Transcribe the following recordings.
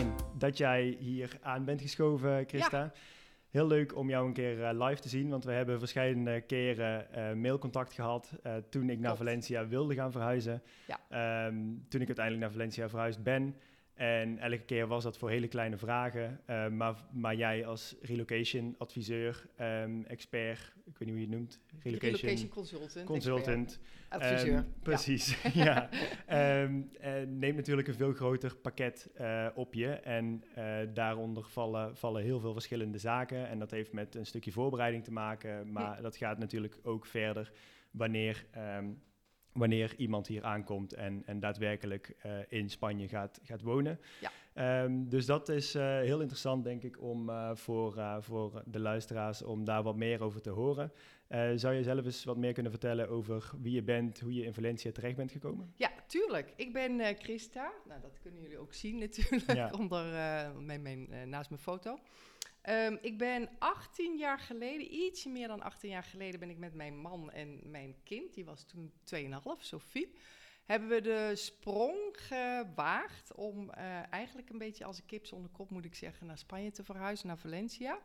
fijn dat jij hier aan bent geschoven, Christa. Heel leuk om jou een keer eh, live te zien, want we hebben verschillende keren eh, mailcontact gehad uh, toen ik naar Valencia wilde gaan verhuizen. Ja. Ehm, toen ik uiteindelijk naar Valencia verhuisd ben. En elke keer was dat voor hele kleine vragen. maar, maar jij als relocation adviseur, um, expert, ik weet niet hoe je het noemt. Relocation, relocation consultant. Consultant. Adviseur. Um, precies, ja. ja. neemt natuurlijk een veel groter pakket uh, op je. En uh, daaronder vallen, vallen heel veel verschillende zaken. En dat heeft met een stukje voorbereiding te maken. Maar dat gaat natuurlijk ook verder wanneer um, wanneer iemand hier aankomt en, en daadwerkelijk uh, in Spanje gaat, gaat wonen. Ja. Um, dus dat is uh, heel interessant, denk ik, om uh, voor, voor de luisteraars om daar wat meer over te horen. zou je zelf eens wat meer kunnen vertellen over wie je bent, hoe je in Valencia terecht bent gekomen? Ja, tuurlijk. Ik ben Christa. Nou, dat kunnen jullie ook zien natuurlijk ja. onder, mijn, mijn, naast mijn foto. Um, ik ben 18 jaar geleden, ietsje meer dan 18 jaar geleden, ben ik met mijn man en mijn kind, die was toen 2,5, Sophie, hebben we de sprong gewaagd om uh, eigenlijk een beetje als een kip zonder kop, moet ik zeggen, naar Spanje te verhuizen, naar Valencia.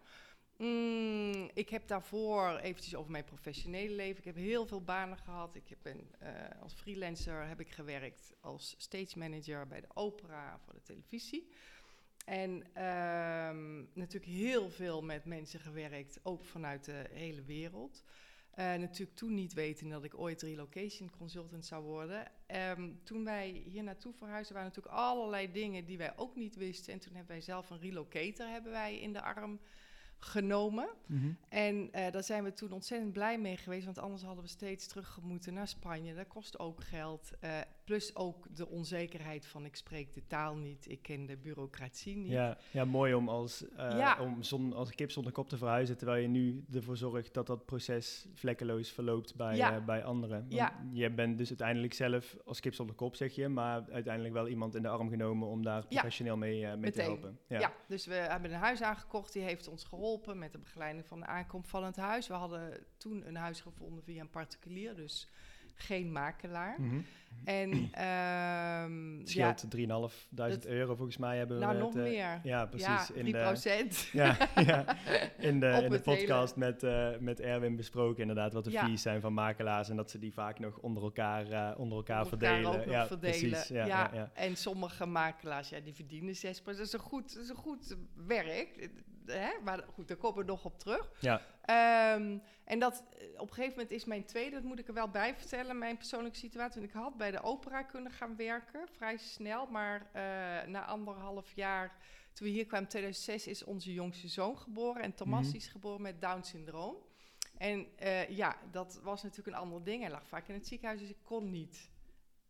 Mm, ik heb daarvoor eventjes over mijn professionele leven. Ik heb heel veel banen gehad. Ik ben uh, als freelancer heb ik gewerkt als stage manager bij de opera voor de televisie. En um, natuurlijk heel veel met mensen gewerkt, ook vanuit de hele wereld. Uh, natuurlijk toen niet weten dat ik ooit relocation consultant zou worden. Um, toen wij hier naartoe verhuisden, waren natuurlijk allerlei dingen die wij ook niet wisten. En toen hebben wij zelf een relocator hebben wij in de arm genomen. Mhm. En uh, daar zijn we toen ontzettend blij mee geweest, want anders hadden we steeds terug moeten naar Spanje. Dat kost ook geld. Uh, plus ook de onzekerheid van ik spreek de taal niet, ik ken de bureaucratie niet. Ja, ja mooi om als, uh, ja. om zon, als kip zonder kop te verhuizen, terwijl je nu ervoor zorgt dat dat proces vlekkeloos verloopt bij, ja. bij anderen. Want ja. Je bent dus uiteindelijk zelf als kip zonder kop, zeg je, maar uiteindelijk wel iemand in de arm genomen om daar professioneel mee, mee te helpen. Ja. dus we hebben een huis aangekocht, die heeft ons geholpen met de begeleiding van de aankomst van het huis. We hadden toen een huis gevonden via een particulier, dus geen makelaar. Mm -hmm. En um, het scheelt ja, 3.500 euro volgens mij hebben nou, we nog het, uh, meer. Ja, precies. Ja, 3 in procent. Ja, ja, in de, in de podcast met, uh, met Erwin besproken inderdaad wat de ja. fees zijn van makelaars en dat ze die vaak nog onder elkaar, uh, onder elkaar onder verdelen. Elkaar ja, nog verdelen. Precies, ja, ja, ja, En sommige makelaars, ja, die verdienen 6% Dat is een goed, dat is een goed werk. Hè? Maar goed, daar komen we nog op terug. Ja. Um, en dat op een gegeven moment is mijn tweede, dat moet ik er wel bij vertellen, mijn persoonlijke situatie. Want ik had bij de opera kunnen gaan werken, vrij snel. Maar uh, na anderhalf jaar, toen we hier kwamen, 2006, is onze jongste zoon geboren. En Thomas Mhm. is geboren met Down-syndroom. En uh, ja, dat was natuurlijk een ander ding. Hij lag vaak in het ziekenhuis, dus ik kon niet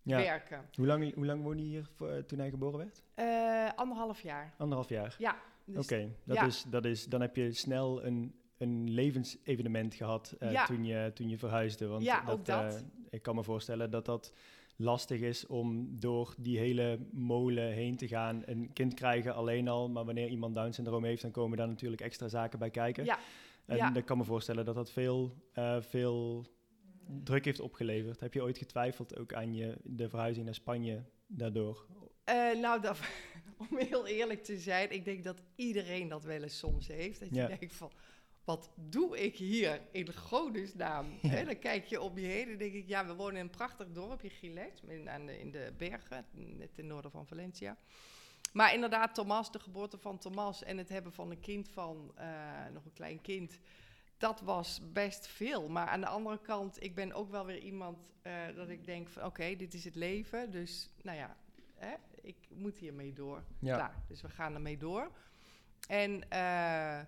Ja. werken. Hoe lang, hoe lang woonde je hier voor, eh, toen hij geboren werd? Uh, anderhalf jaar. Anderhalf jaar. Ja. Oké, Dus, dat, ja. is, dat is, dan heb je snel een, een levensevenement gehad eh, Ja. toen, je, toen je verhuisde. Want Ja, dat, ook dat. eh, ik kan me voorstellen dat dat lastig is om door die hele molen heen te gaan. Een kind krijgen alleen al, maar wanneer iemand Down-syndroom heeft, dan komen daar natuurlijk extra zaken bij kijken. Ja. En ja. ik kan me voorstellen dat dat veel, eh, veel druk heeft opgeleverd. Heb je ooit getwijfeld ook aan je, de verhuizing naar Spanje daardoor? Uh, nou, dat, om heel eerlijk te zijn, ik denk dat iedereen dat wel eens soms heeft. Dat je Ja. denkt van, wat doe ik hier in godesnaam? Ja. Dan kijk je om je heen en denk ik, ja, we wonen in een prachtig dorpje, Gilet, in, aan de, in de bergen, net ten noorden van Valencia. Maar inderdaad, Thomas, de geboorte van Thomas en het hebben van een kind van, uh, nog een klein kind, dat was best veel. Maar aan de andere kant, ik ben ook wel weer iemand uh, dat ik denk van, oké, dit is het leven. Dus, nou ja, hè, ik moet hiermee door. Ja. Klaar. Dus we gaan ermee door. En uh,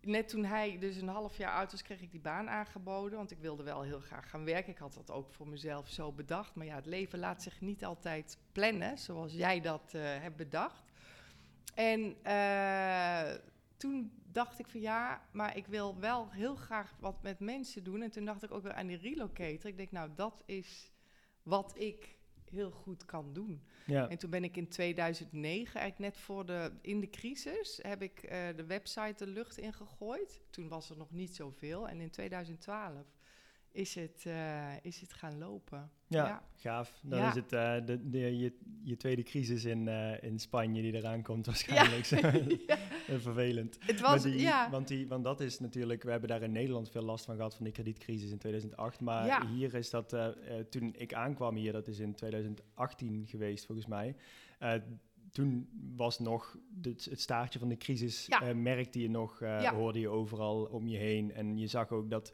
net toen hij dus een half jaar oud was, kreeg ik die baan aangeboden. Want ik wilde wel heel graag gaan werken. Ik had dat ook voor mezelf zo bedacht. Maar ja, het leven laat zich niet altijd plannen zoals jij dat uh, hebt bedacht. En uh, toen dacht ik van ja, maar ik wil wel heel graag wat met mensen doen. En toen dacht ik ook weer aan die relocator. Ik denk, nou, dat is wat ik heel goed kan doen. Ja. En toen ben ik in 2009, eigenlijk net voor de, in de crisis, heb ik uh, de website de lucht ingegooid. Toen was er nog niet zoveel. En in 2012 is het, uh, is het gaan lopen. Ja, gaaf. Dan is het uh, de, de, je, je tweede crisis in, uh, in Spanje die eraan komt waarschijnlijk. Ja. Vervelend. Het was, die, ja. Want, die, want dat is natuurlijk, we hebben daar in Nederland veel last van gehad van die kredietcrisis in 2008. Maar hier is dat, toen ik aankwam hier, dat is in 2018 geweest volgens mij toen was nog het, het staartje van de crisis, ja. merkte je nog, hoorde je overal om je heen. En je zag ook dat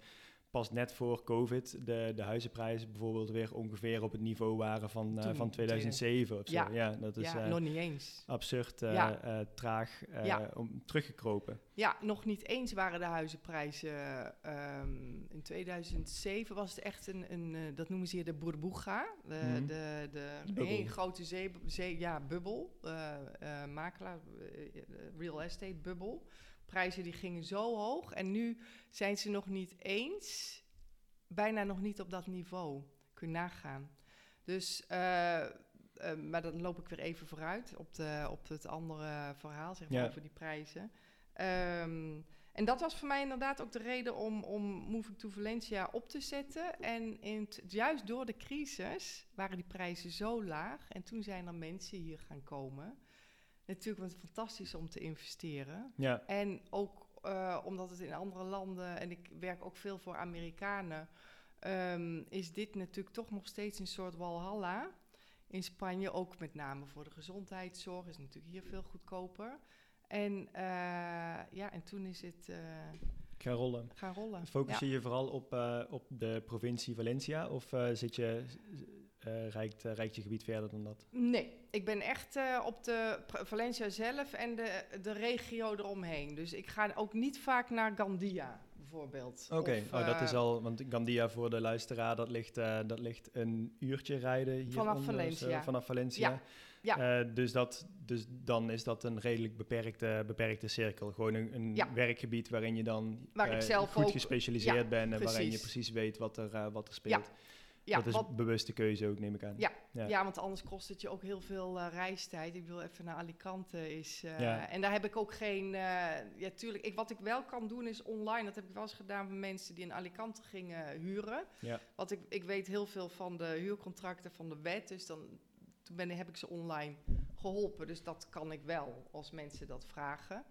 pas net voor COVID de, de huizenprijzen bijvoorbeeld weer ongeveer op het niveau waren van, uh, van 2007 of zo. Ja, ja dat is ja, uh, nog niet eens. absurd ja. traag om teruggekropen. Ja, nog niet eens waren de huizenprijzen. Um, in 2007 was het echt een, een dat noemen ze hier de burbuja, de, mm -hmm. de, de hele grote zee, zee, ja, bubbel, makelaar, real estate bubbel prijzen die gingen zo hoog. En nu zijn ze nog niet eens, bijna nog niet op dat niveau. Kun je nagaan. Dus, uh, uh, maar dan loop ik weer even vooruit op, de, op het andere verhaal, zeg maar, ja. over die prijzen. Um, en dat was voor mij inderdaad ook de reden om, om Moving to Valencia op te zetten. En in juist door de crisis waren die prijzen zo laag. En toen zijn er mensen hier gaan komen natuurlijk was het fantastisch om te investeren. Ja. En ook uh, omdat het in andere landen, en ik werk ook veel voor Amerikanen, um, is dit natuurlijk toch nog steeds een soort walhalla. In Spanje ook met name voor de gezondheidszorg is natuurlijk hier veel goedkoper. En uh, ja, en toen is het... Uh, gaan rollen. Gaan rollen. Focus je ja. je vooral op, op de provincie Valencia of zit je uh, reikt, uh, reikt je gebied verder dan dat? Nee, ik ben echt uh, op de Valencia zelf en de, de regio eromheen. Dus ik ga ook niet vaak naar Gandia bijvoorbeeld. Oké, okay. oh, dat is al, want Gandia voor de luisteraar, dat ligt, dat ligt een uurtje rijden hier vanaf Valencia. vanaf Valencia. Ja. Ja. dus, dat, dus dan is dat een redelijk beperkte, beperkte cirkel. Gewoon een, een ja. werkgebied waarin je dan Waar ik zelf goed ook, gespecialiseerd ja, bent en precies. waarin je precies weet wat er, wat er speelt. Ja. Dat is wat, bewuste keuze ook, neem ik aan. Ja, ja. ja want anders kost het je ook heel veel uh, reistijd. Ik bedoel, even naar Alicante is... Uh, ja. En daar heb ik ook geen... Uh, ja, tuurlijk. Ik, wat ik wel kan doen is online. Dat heb ik wel eens gedaan met mensen die in Alicante gingen huren. Ja. Want ik, ik weet heel veel van de huurcontracten van de wet. Dus dan toen ben, heb ik ze online geholpen. Dus dat kan ik wel, als mensen dat vragen.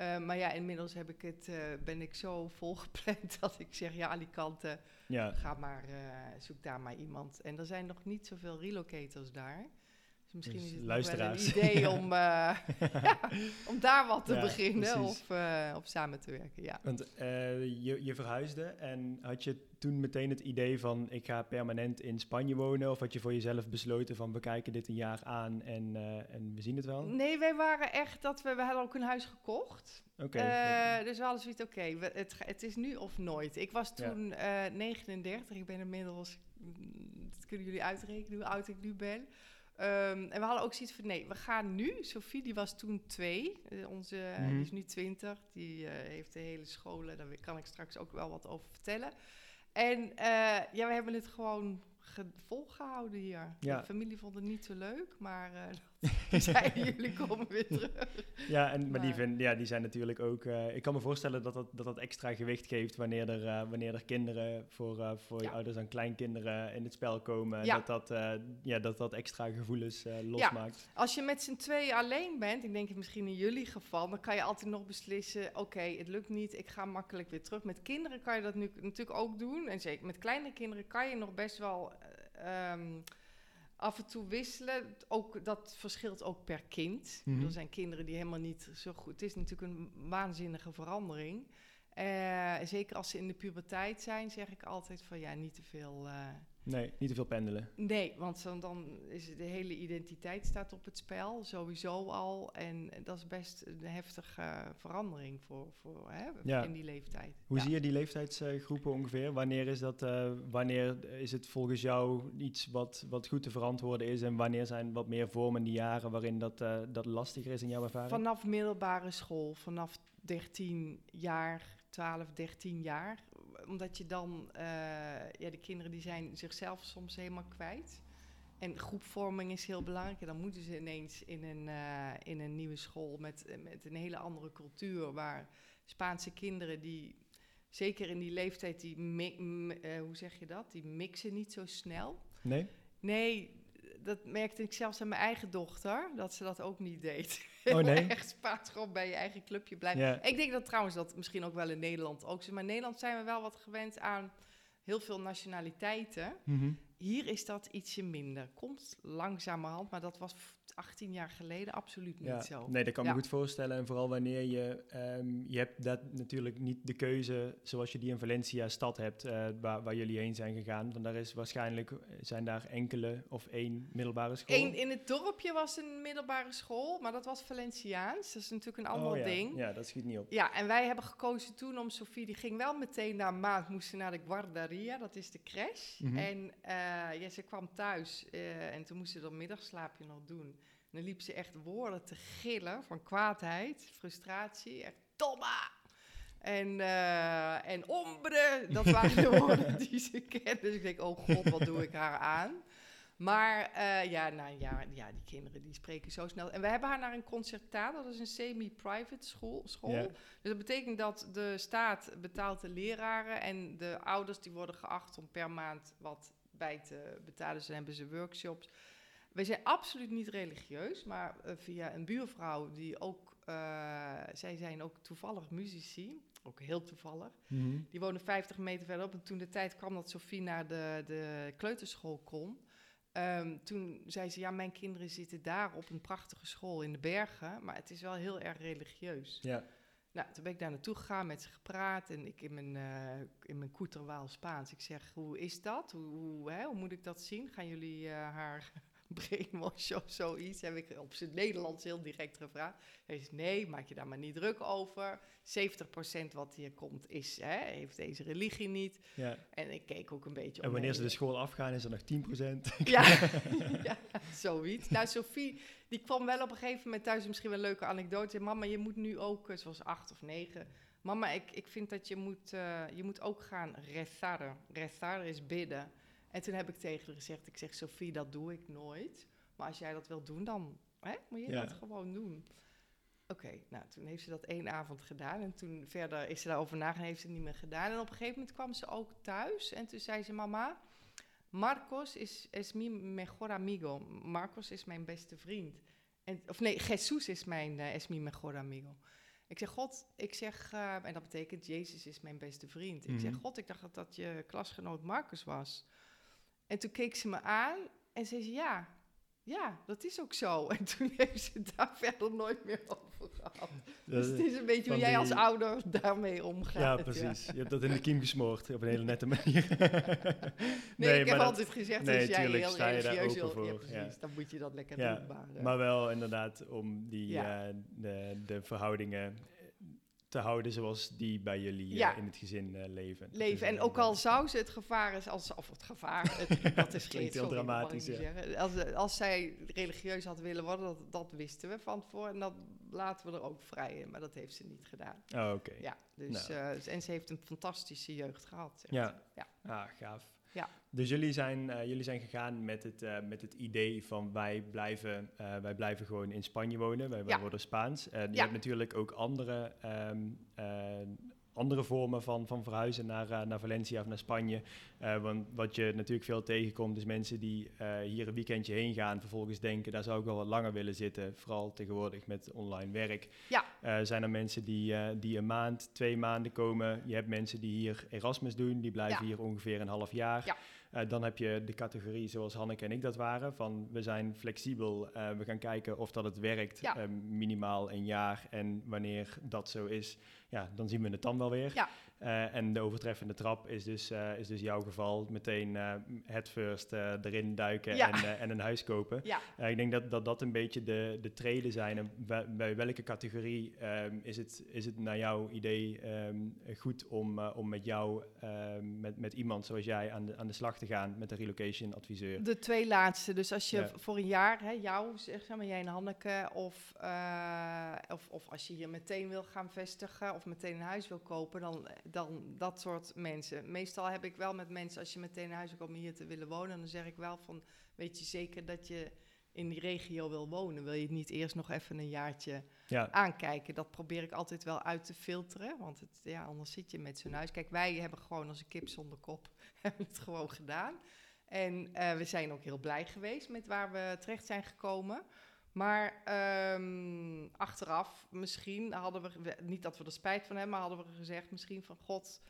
Uh, maar ja, inmiddels heb ik het, uh, ben ik zo volgepland dat ik zeg, ja, Alicante, ja. ga maar, uh, zoek daar maar iemand. En er zijn nog niet zoveel relocators daar. Dus misschien dus is het luisteraars. wel een idee om, ja, om daar wat te beginnen of, of samen te werken, ja. Want je, je verhuisde en had je toen meteen het idee van ik ga permanent in Spanje wonen? Of had je voor jezelf besloten van we kijken dit een jaar aan en, en we zien het wel? Nee, wij waren echt dat we, we hadden ook een huis gekocht. Oké. Okay. Uh, dus we hadden zoiets, oké, okay, het, het is nu of nooit. Ik was toen ja. uh, 39, ik ben inmiddels, dat kunnen jullie uitrekenen hoe oud ik nu ben. Um, en we hadden ook zoiets van, nee, we gaan nu. Sophie, die was toen twee, onze, mm -hmm. die is nu twintig. Die eh, heeft de hele scholen, daar kan ik straks ook wel wat over vertellen. En uh, ja, we hebben het gewoon volgehouden hier. Ja. De familie vond het niet zo leuk, maar uh, die zeiden jullie komen weer terug. Ja, en, maar, maar die, vind, ja, die zijn natuurlijk ook... Uh, ik kan me voorstellen dat dat, dat, dat extra gewicht geeft wanneer er, uh, wanneer er kinderen voor, uh, voor ja. ouders en kleinkinderen in het spel komen. Ja. Dat, dat, ja, dat dat extra gevoelens losmaakt. Ja. Als je met z'n twee alleen bent, ik denk het misschien in jullie geval, dan kan je altijd nog beslissen, oké, okay, het lukt niet, ik ga makkelijk weer terug. Met kinderen kan je dat nu natuurlijk ook doen. En zeker met kleine kinderen kan je nog best wel um, af en toe wisselen. Ook, dat verschilt ook per kind. Mhm. Er zijn kinderen die helemaal niet zo goed... Het is natuurlijk een waanzinnige verandering. Uh, zeker als ze in de puberteit zijn, zeg ik altijd van ja, niet te veel... Uh, nee, niet te veel pendelen. Nee, want dan, dan is de hele identiteit staat op het spel, sowieso al. En dat is best een heftige verandering voor, voor hè, ja. in die leeftijd. Hoe ja. zie je die leeftijdsgroepen ongeveer? Wanneer is, dat, uh, wanneer is het volgens jou iets wat, wat goed te verantwoorden is? En wanneer zijn wat meer vormende jaren waarin dat, uh, dat lastiger is in jouw ervaring? Vanaf middelbare school, vanaf 13 jaar, 12, 13 jaar. Omdat je dan, uh, ja, de kinderen die zijn zichzelf soms helemaal kwijt. En groepvorming is heel belangrijk. En dan moeten ze ineens in een, uh, in een nieuwe school met, met een hele andere cultuur. Waar Spaanse kinderen die zeker in die leeftijd, die mi- m- eh, hoe zeg je dat? Die mixen niet zo snel. Nee? Nee, dat merkte ik zelfs aan mijn eigen dochter, dat ze dat ook niet deed. Oh, nee? Echt spaat gewoon bij je eigen clubje blijven. Ik denk dat trouwens dat misschien ook wel in Nederland ook zo. Maar in Nederland zijn we wel wat gewend aan heel veel nationaliteiten. Mhm. Hier is dat ietsje minder. Komt langzamerhand, maar dat was 18 jaar geleden absoluut niet Ja, zo. nee, dat kan Ja. me goed voorstellen. En vooral wanneer je, ehm, je hebt dat natuurlijk niet de keuze zoals je die in Valencia stad hebt, eh, waar, waar jullie heen zijn gegaan. Want daar is waarschijnlijk, eh, zijn daar enkele of één middelbare school. Eén, in het dorpje was een middelbare school, maar dat was Valenciaans. Dat is natuurlijk een ander Oh ja. ding. Ja, dat schiet niet op. Ja, en wij hebben gekozen toen om Sophie, die ging wel meteen na een maand, moest ze naar de guarderia, dat is de crash. Mhm. En eh, ja, ze kwam thuis en toen moest ze dat middagslaapje nog doen. Dan liep ze echt woorden te gillen van kwaadheid, frustratie, echt Tomma! En, eh en ombre, dat waren de woorden die ze kende. Dus ik denk, oh god, wat doe ik haar aan? Maar eh, ja, nou, ja, ja, die kinderen die spreken zo snel. En we hebben haar naar een concertaat, dat is een semi-private school. school. Dus dat betekent dat de staat betaalt de leraren en de ouders die worden geacht om per maand wat bij te betalen. Dus dan hebben ze workshops. Wij zijn absoluut niet religieus, maar eh, via een buurvrouw die ook, eh, zij zijn ook toevallig muzici, ook heel toevallig. Mhm. Die wonen 50 meter verderop. En toen de tijd kwam dat Sofie naar de, de kleuterschool kon. ehm, toen zei ze, ja, mijn kinderen zitten daar op een prachtige school in de bergen. Maar het is wel heel erg religieus. Ja. Nou, toen ben ik daar naartoe gegaan, met ze gepraat. En ik in mijn, eh in mijn koeterwaal Spaans. Ik zeg, hoe is dat? Hoe, hoe, hè, hoe moet ik dat zien? Gaan jullie haar brainwashen of zoiets? Heb ik op zijn Nederlands heel direct gevraagd. Hij zegt, nee, maak je daar maar niet druk over. 70% wat hier komt is, hè, heeft deze religie niet. ja. En ik keek ook een beetje En wanneer ze de school afgaan, is er nog 10%. Ja, ja, zoiets. Nou, Sophie, die kwam wel op een gegeven moment thuis, misschien wel een leuke anekdote. Mama, je moet nu ook, eh, ze was acht of negen. Mama, ik, ik vind dat je moet, eh, je moet ook gaan rezaren. Rezaren is bidden. En toen heb ik tegen haar gezegd, ik zeg, Sophie, dat doe ik nooit. Maar als jij dat wil doen, dan hè, moet je Ja. dat gewoon doen. Oké, nou, toen heeft ze dat één avond gedaan. En toen verder is ze daarover nagedacht, heeft ze het niet meer gedaan. En op een gegeven moment kwam ze ook thuis. En toen zei ze, mama, Marcos is, is mi mejor amigo. Marcos is mijn beste vriend. En, of nee, Jesus is mijn eh, es mi mejor amigo. Ik zeg, God, ik zeg, eh, en dat betekent Jezus is mijn beste vriend. Ik zeg, Mhm. God, ik dacht dat dat je klasgenoot Marcus was. En toen keek ze me aan en zei ze, ja, ja, dat is ook zo. En toen heeft ze het daar verder nooit meer over gehad. Dus het is een beetje hoe jij als ouder daarmee omgaat. Ja, precies. Je hebt dat in de kiem gesmoord op een hele nette manier. Nee, ik heb dat- altijd gezegd, nee, als jij tuurlijk heel religieus wil, ja, voor, ja. precies, dan moet je dat lekker Ja, doen. Maar, eh, Maar wel inderdaad om die, eh, de, de verhoudingen te houden zoals die bij jullie eh, in het gezin eh, leven. Leven. En ook al zou ze het gevaar is, als, of het gevaar, het, dat is Klinkt heel sorry, dramatisch, ja. Als, als zij religieus had willen worden, dat, dat wisten we van tevoren. En dat laten we er ook vrij in, maar dat heeft ze niet gedaan. Oh, oké. Ja, dus, Nou. eh, en ze heeft een fantastische jeugd gehad. Ja. ja. Ah, gaaf. Ja. Dus jullie zijn, eh, jullie zijn gegaan met het, eh, met het idee van wij blijven, eh, wij blijven gewoon in Spanje wonen. Wij, worden Spaans. Je hebt natuurlijk ook andere, ehm, eh, andere vormen van, van verhuizen naar, eh, naar Valencia of naar Spanje. Eh, want wat je natuurlijk veel tegenkomt is mensen die eh, hier een weekendje heen gaan. Vervolgens denken daar zou ik wel wat langer willen zitten. Vooral tegenwoordig met online werk. Ja. Zijn er mensen die, die een maand, twee maanden komen. Je hebt mensen die hier Erasmus doen. Die blijven Ja. hier ongeveer een half jaar. Ja. Dan heb je de categorie zoals Hanneke en ik dat waren. Van we zijn flexibel. we gaan kijken of dat het werkt. Ja. minimaal een jaar. En wanneer dat zo is, ja, dan zien we het dan wel weer. Ja. Eh, en de overtreffende trap is dus, eh, is dus jouw geval. Meteen eh het first erin duiken Ja. en, en een huis kopen. Ja. Ik denk dat, dat dat een beetje de, de treden zijn. En bij, welke categorie ehm, is, het, is het naar jouw idee ehm, goed om, om met jou, ehm, met, met iemand zoals jij, aan de, aan de slag te gaan met een relocation adviseur? De twee laatste. Dus als je Ja. voor een jaar, hè, jou, zeg maar, jij en Hanneke, of, of, of als je hier meteen wil gaan vestigen of meteen een huis wil kopen, dan, dan dat soort mensen. Meestal heb ik wel met mensen, als je meteen een huis wil komen hier te willen wonen, dan zeg ik wel van, weet je zeker dat je in die regio wil wonen, wil je het niet eerst nog even een jaartje Ja, aankijken. Dat probeer ik altijd wel uit te filteren, want het, ja, anders zit je met zo'n huis. Kijk, wij hebben gewoon als een kip zonder kop hebben het gewoon gedaan. En eh, we zijn ook heel blij geweest met waar we terecht zijn gekomen. Maar ehm, achteraf misschien hadden we, niet dat we er spijt van hebben, maar hadden we gezegd misschien van god,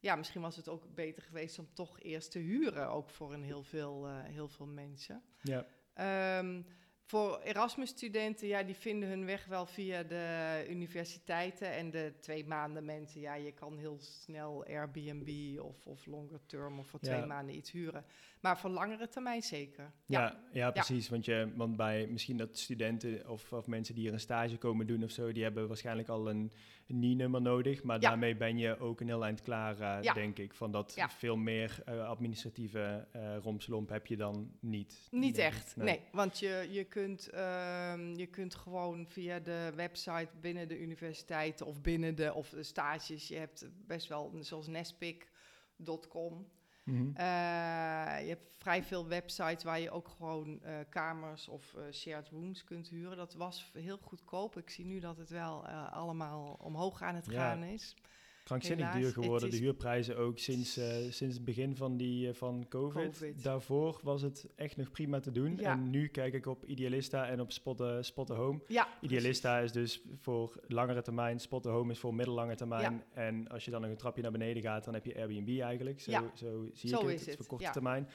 ja, misschien was het ook beter geweest om toch eerst te huren, ook voor een heel veel, eh, heel veel mensen. ja, Ehm, voor Erasmus-studenten, ja, die vinden hun weg wel via de universiteiten. En de twee maanden mensen, ja, je kan heel snel Airbnb of, of longer term of voor Ja. twee maanden iets huren. Maar voor langere termijn zeker. ja, ja, precies. Want, je, want bij misschien dat studenten of, of mensen die hier een stage komen doen of zo, die hebben waarschijnlijk al een, een NIE-nummer nodig. Maar Ja. daarmee ben je ook een heel eind klaar, eh, Ja. denk ik. Van dat Ja. veel meer eh, administratieve eh romslomp heb je dan niet. Niet echt, nee. Want je, je, kunt, ehm, je kunt gewoon via de website binnen de universiteiten of binnen de of de stages, je hebt best wel, zoals nestpick.com. Mhm. Eh, je hebt vrij veel websites waar je ook gewoon eh, kamers of eh, shared rooms kunt huren. Dat was heel goedkoop. Ik zie nu dat het wel allemaal omhoog aan het Ja. gaan is. Krankzinnig Helaas, duur geworden. De huurprijzen ook sinds, eh, sinds het begin van, die, eh, van COVID. Covid. Daarvoor was het echt nog prima te doen. Ja. En nu kijk ik op Idealista en op Spot, Spot the Home. Ja, Idealista is dus voor langere termijn, Spot the Home is voor middellange termijn. En als je dan nog een trapje naar beneden gaat, dan heb je Airbnb eigenlijk. Zo, Ja. zo zie Zo ik het. Het voor korte termijn.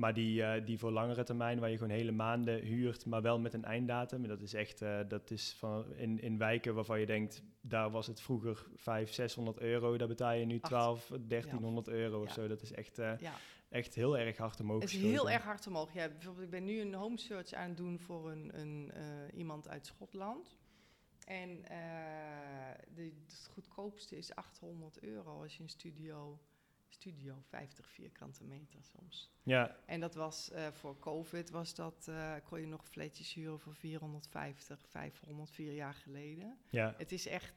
Maar die, eh, die voor langere termijn, waar je gewoon hele maanden huurt, maar wel met een einddatum. Dat is echt, eh, dat is van in, in wijken waarvan je denkt, daar was het vroeger 500, 600 euro. Daar betaal je nu Acht. 12, 1300 euro of Ja. zo. Dat is echt, eh, ja. echt heel erg hard omhoog Het is heel erg hard omhoog. Ja, bijvoorbeeld, ik ben nu een home search aan het doen voor een, een, iemand uit Schotland. En de, het goedkoopste is 800 euro als je een studio, studio 50 vierkante meter soms. Ja, En dat was eh, voor COVID, was dat, eh, kon je nog flatjes huren voor 450, 500, vier jaar geleden. ja. Het is echt,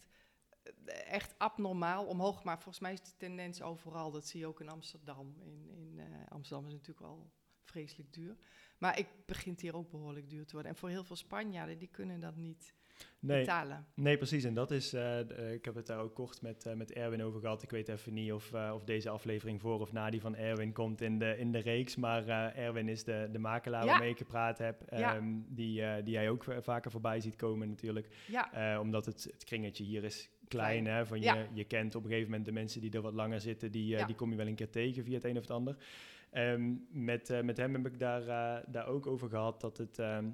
eh, echt abnormaal omhoog, maar volgens mij is de tendens overal. Dat zie je ook in Amsterdam. In, in Amsterdam is natuurlijk al vreselijk duur. Maar ik begint hier ook behoorlijk duur te worden. En voor heel veel Spanjaarden, die kunnen dat niet Nee, betalen. Nee, precies. En dat is, eh, eh, ik heb het daar ook kort met, eh, met Erwin over gehad. Ik weet even niet of, of deze aflevering voor of na die van Erwin komt in de, in de reeks. Maar Erwin is de, de makelaar Ja. waarmee ik gepraat heb. Ja. ehm, die, die jij ook va- vaker voorbij ziet komen natuurlijk. Ja, omdat het, het kringetje hier is klein. Hè, van je, je kent op een gegeven moment de mensen die er wat langer zitten. Die, die kom je wel een keer tegen via het een of het ander. Ehm, met, met hem heb ik daar, daar ook over gehad dat het... ehm,